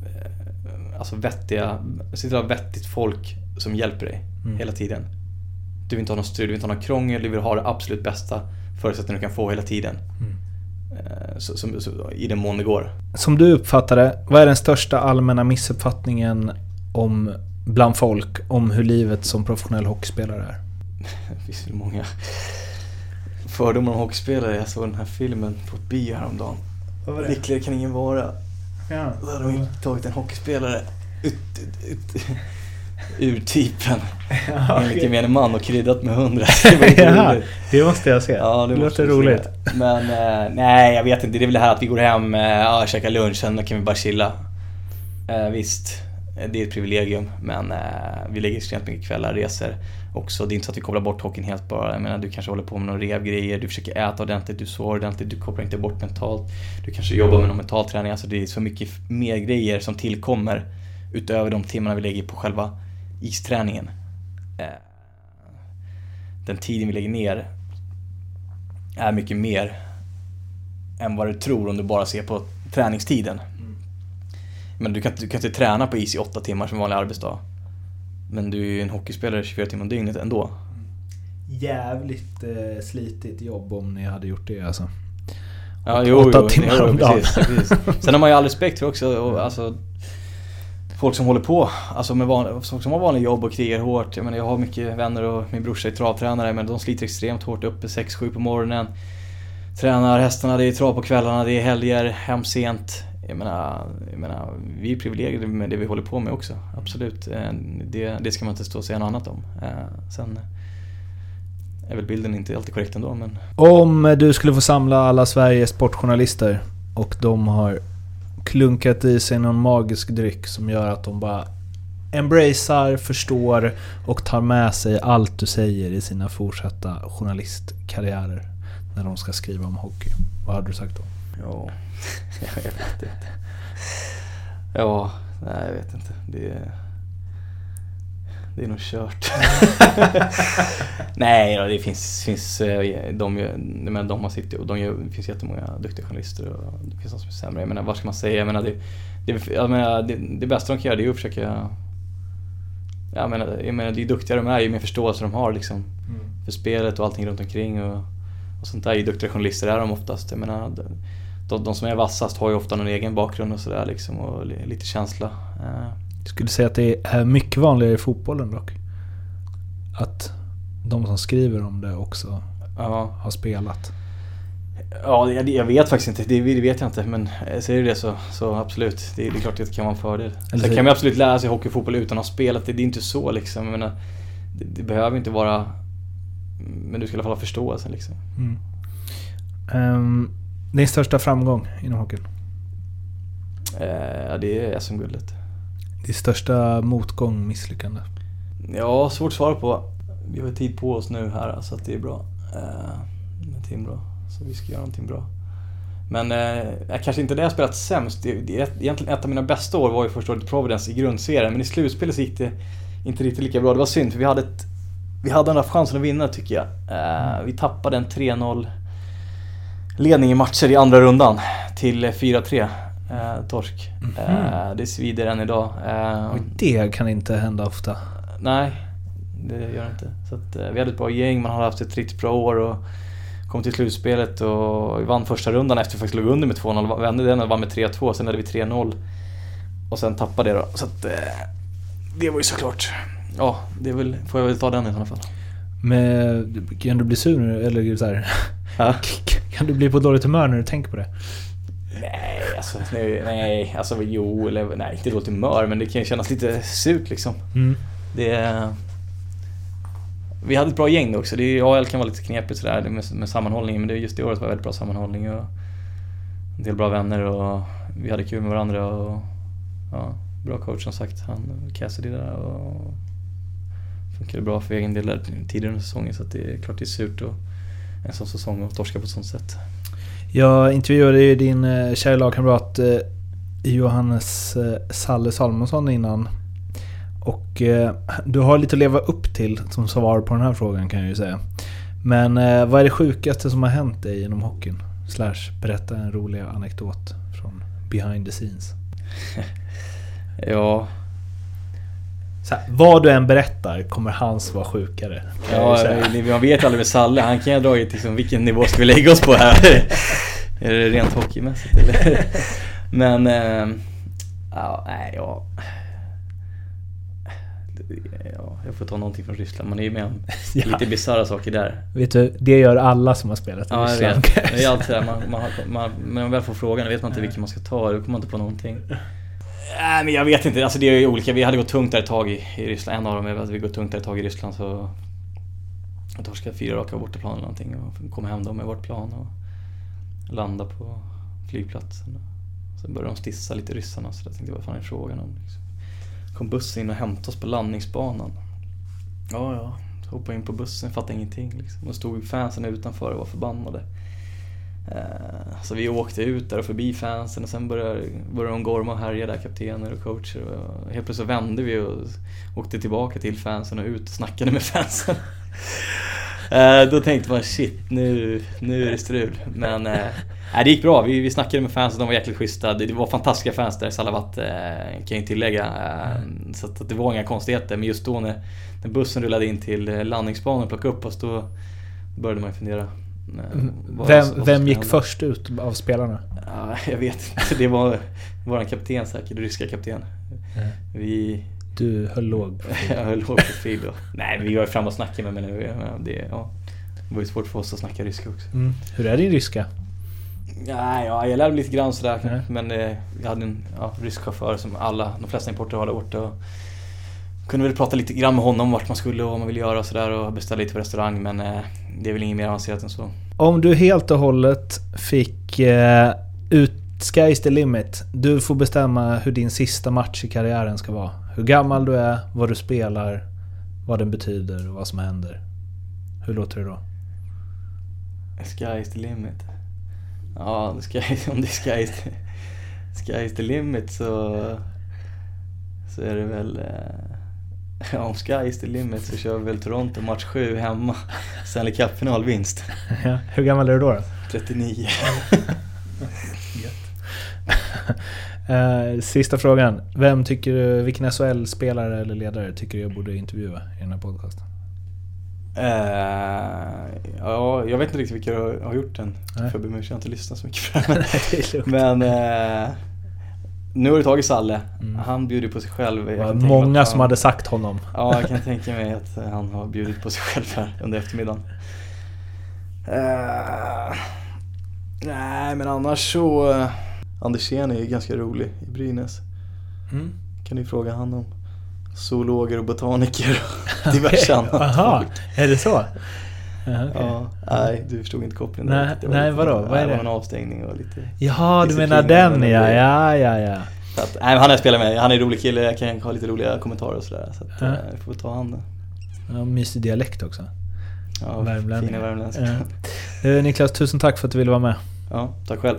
Eh, Alltså vettiga, se till att ha vettigt folk som hjälper dig Mm. hela tiden. Du vill inte ha någon strul, du vill inte ha någon krångel, du vill ha det absolut bästa förutsättningar du kan få hela tiden. Mm. Eh, så, så, så, I den mån det går. Som du uppfattar det, vad är den största allmänna missuppfattningen om, bland folk om hur livet som professionell hockeyspelare är? [laughs] Det finns ju många fördomar om hockeyspelare. Jag såg den här filmen på bio häromdagen. Vad var Lyckligare kan ingen vara. Ja. Då hade de tagit en hockeyspelare ut, ut, ut, [laughs] ur typen enligt gemene man och kryddat med hundra. [laughs] Det roligt. det måste jag se. Ja, det, det låter vi se. roligt. Men eh, nej, jag vet inte. Det är väl det här att vi går hem, eh, ja, käkar lunch, sen kan vi bara chilla. Eh, visst, det är ett privilegium. Men eh, vi lägger extremt mycket kvällar, reser också. Det är inte så att vi kopplar bort hockeyn helt bara. Jag menar, du kanske håller på med några revgrejer, du försöker äta ordentligt, du sover ordentligt, du kopplar inte bort mentalt. Du kanske jobbar med någon mental träning. Alltså det är så mycket mer grejer som tillkommer utöver de timmarna vi lägger på själva isträningen. Eh, den tiden vi lägger ner är mycket mer än vad du tror om du bara ser på träningstiden. Men du kan, du kan inte träna på is i åtta timmar som vanlig arbetsdag. Men du är ju en hockeyspelare 24 timmar om dygnet ändå. Jävligt eh, slitigt jobb om ni hade gjort det alltså. Ja, jo, åtta jo, timmar jo, om dagen. precis, precis. [laughs] Sen har man ju all respekt för också, och, alltså, folk som håller på, alltså med van, folk som har vanliga jobb och krigar hårt. Jag menar, jag har mycket vänner och min brorsa är travtränare, men de sliter extremt hårt uppe 6-7 på morgonen. Tränar hästarna, det är trav på kvällarna, det är helger, hem sent. Jag menar, jag menar, vi är privilegierade med det vi håller på med också. Absolut. Eh, det, det ska man inte stå och säga något annat om. Eh, sen är väl bilden inte alltid korrekt ändå, men Om du skulle få samla alla Sveriges sportjournalister och de har klunkat i sig någon magisk dryck som gör att de bara embracear, förstår och tar med sig allt du säger i sina fortsatta journalistkarriärer när de ska skriva om hockey. Vad hade du sagt då? Ja, [laughs] jag vet inte. Ja, nej jag vet inte. Det är, det är nog kört. [laughs] nej, ja, det finns, finns eh, de, menar, de har sitt och de gör, det finns jättemånga duktiga journalister och det finns de som är sämre. Jag menar, vad ska man säga? Jag menar, det, det, jag menar, det, det bästa de kan göra det är att försöka jag menar, jag menar, ju duktigare de är, ju mer förståelse de har liksom för spelet och allting runt omkring och, och sånt där. Ju duktiga journalister är de oftast. Jag menar, de, de som är vassast har ju ofta någon egen bakgrund och sådär liksom och li- lite känsla. Eh, Jag skulle säga att det är mycket vanligare i fotbollen dock. Att de som skriver om det också Ja, har spelat. ja jag, vet faktiskt inte. Det, vet jag inte. Men eh, säger du det så, så absolut. Det, det är klart att det kan vara en fördel. Eller Sen så- kan man absolut lära sig hockey och fotboll utan att ha spelat. Det, det är inte så liksom. Jag menar, det, det behöver inte vara... Men du ska i alla fall ha förståelsen liksom. Mm. Ehm, din största framgång inom hockeyn? Eh, det är SM-guldet. Din största motgång, misslyckande? Ja, svårt att svara på. Vi har tid på oss nu här så att det är bra. Eh, med Timrå. Så vi ska göra någonting bra. Men eh, kanske inte det jag spelat sämst. Det, det, egentligen ett av mina bästa år var ju första året i Providence i grundserien. Men i slutspelet så gick det inte riktigt lika bra. Det var synd för vi hade, ett, vi hade den där chansen att vinna tycker jag. Eh, vi tappade en 3-0 ledning i matcher i andra rundan till 4-3. Eh, torsk. Eh, det svider än idag. Eh, Och det kan inte hända ofta. Nej, det gör det inte. Så att, eh, vi hade ett bra gäng, man hade haft ett riktigt bra år och kom till slutspelet och vann första rundan efter att vi faktiskt låg under med 2-0. Vände den och vann med 3-2, sen hade vi 3-0. Och sen tappade det då. Så att, eh, det var ju såklart... Ja, det väl, får jag väl ta den i sådana fall. Men kan du bli sur nu? Eller så här, Ja. [laughs] Kan du bli på dåligt humör när du tänker på det? Nej, alltså, nej, nej, alltså jo, eller nej, inte dåligt humör, men det kan kännas lite surt liksom. Mm. Det... Vi hade ett bra gäng också. Det AL kan vara lite knepigt sådär med, med sammanhållningen, men det, just det året var väldigt bra sammanhållning och en del bra vänner och vi hade kul med varandra och ja, bra coach som sagt, han Cassidy där och funkade bra för egen del där tidigare under säsongen så att det är klart det är surt och en sån säsong och torska på ett sånt sätt. Jag intervjuade ju din eh, kära lagkamrat eh, Johannes eh, Salle Salomonsson innan. Och eh, du har lite att leva upp till som svar på den här frågan kan jag ju säga. Men vad är det sjukaste som har hänt dig inom hockeyn? Slash berätta en rolig anekdot från behind the scenes. [laughs] Ja, här, vad du än berättar kommer hans vara sjukare. jag Ja, man vet aldrig med Salle. Han kan ju ha dragit liksom, vilken nivå ska vi lägga oss på här? [laughs] Är det rent hockeymässigt eller? [laughs] Men, eh, ja, nej, ja. Ja, jag får ta någonting från Ryssland. Man är ju med om [laughs] Ja. lite bisarra saker där. Vet du, det gör alla som har spelat i Ja, jag Ryssland. vet. Det är alltid sådär, man, man, man, när man väl får frågan, då vet man inte vilken man ska ta. Då kommer man inte på någonting. Nej, men jag vet inte. Alltså det är ju olika. Vi hade gått tungt där ett tag i, i Ryssland. En av dem är att vi gått tungt där ett tag i Ryssland så... Jag torskade fyra raka bortaplan eller någonting och kom hem då med vårt plan och landade på flygplatsen. Sen började de stissa lite ryssarna så jag tänkte vad fan är frågan om? Liksom. Kom bussen in och hämtade oss på landningsbanan. Ja, ja. Hoppade in på bussen, fattade ingenting liksom. Och stod fansen utanför och var förbannade. Eh, så vi åkte ut där och förbi fansen och sen började, började de gorma och härja där, kaptener och coacher. Och helt plötsligt vände vi och åkte tillbaka till fansen och ut och snackade med [laughs] fansen. Eh, då tänkte man shit, nu, nu är det strul. Men eh, nej, det gick bra. Vi, vi snackade med fansen, de var jäkligt schyssta. Det, det var fantastiska fans där i Salavat, kan jag tillägga. Så att, att det var inga konstigheter. Men just då när, när bussen rullade in till landningsbanan och plockade upp oss, då började man fundera eh, vad Vem, vem gick först ut av spelarna? Ja, jag vet inte. Det var vår kapten säkert, ryska kapten. Vi Du höll låg. [laughs] jag höll låg profil då. Nej, vi var ju fram och snackade med men det, ja, det var ju svårt för oss att snacka ryska också. Mm. Hur är din ryska? Ja, ja, jag lärde mig lite grann sådär. Ja. Men eh, jag hade en ja, rysk chaufför som alla, de flesta importer har där borta. Och kunde väl prata lite grann med honom vart man skulle och vad man ville göra och sådär och beställa lite på restaurang. Men eh, det är väl inget mer avancerat än så. Om du helt och hållet fick eh, ut Sky's the limit. Du får bestämma hur din sista match i karriären ska vara. Hur gammal du är, vad du spelar, vad den betyder och vad som händer. Hur låter det då? Sky is the limit. Ja, sky, [laughs] om det är sky is the, sky is the limit så, så är det väl... eh, [laughs] om sky is the limit så kör vi väl Toronto match 7 hemma. Stanley Cup-finalvinst. Ja, hur gammal är du då? då? 39. [laughs] [laughs] Eh, sista frågan. Vem tycker du, vilken SHL-spelare eller ledare tycker du jag borde intervjua i den här podcasten? Eh, ja, jag vet inte riktigt vilka du har gjort den. Nej. För jag har inte lyssnat så mycket på den. Men eh, nu har du tagit Salle. Mm. Han bjuder på sig själv. Det var många att som han- hade sagt honom. Ja, jag kan tänka mig att eh, han har bjudit på sig själv här under eftermiddagen. Eh, nej, men annars så... Uh, Andersén är ju ganska rolig i Brynäs. Mm. Kan du fråga han om zoologer och botaniker och [laughs] diverse annat. Jaha, är det så? Okej. Ja, nej, du förstod inte kopplingen. Nej, där. Det var nej, lite- vadå? Vad är det? det? var en avstängning och lite... Jaha, du menar den ja, ja, ja, ja. Så att, nej, han har jag spelat med. Han är en rolig kille. Jag kan ha lite roliga kommentarer och sådär. Så att, Ja. eh, vi får ta han. ja mysig dialekt också. Ja, fina värmländska. Ja. Eh, Niklas, tusen tack för att du ville vara med. Ja, tack själv.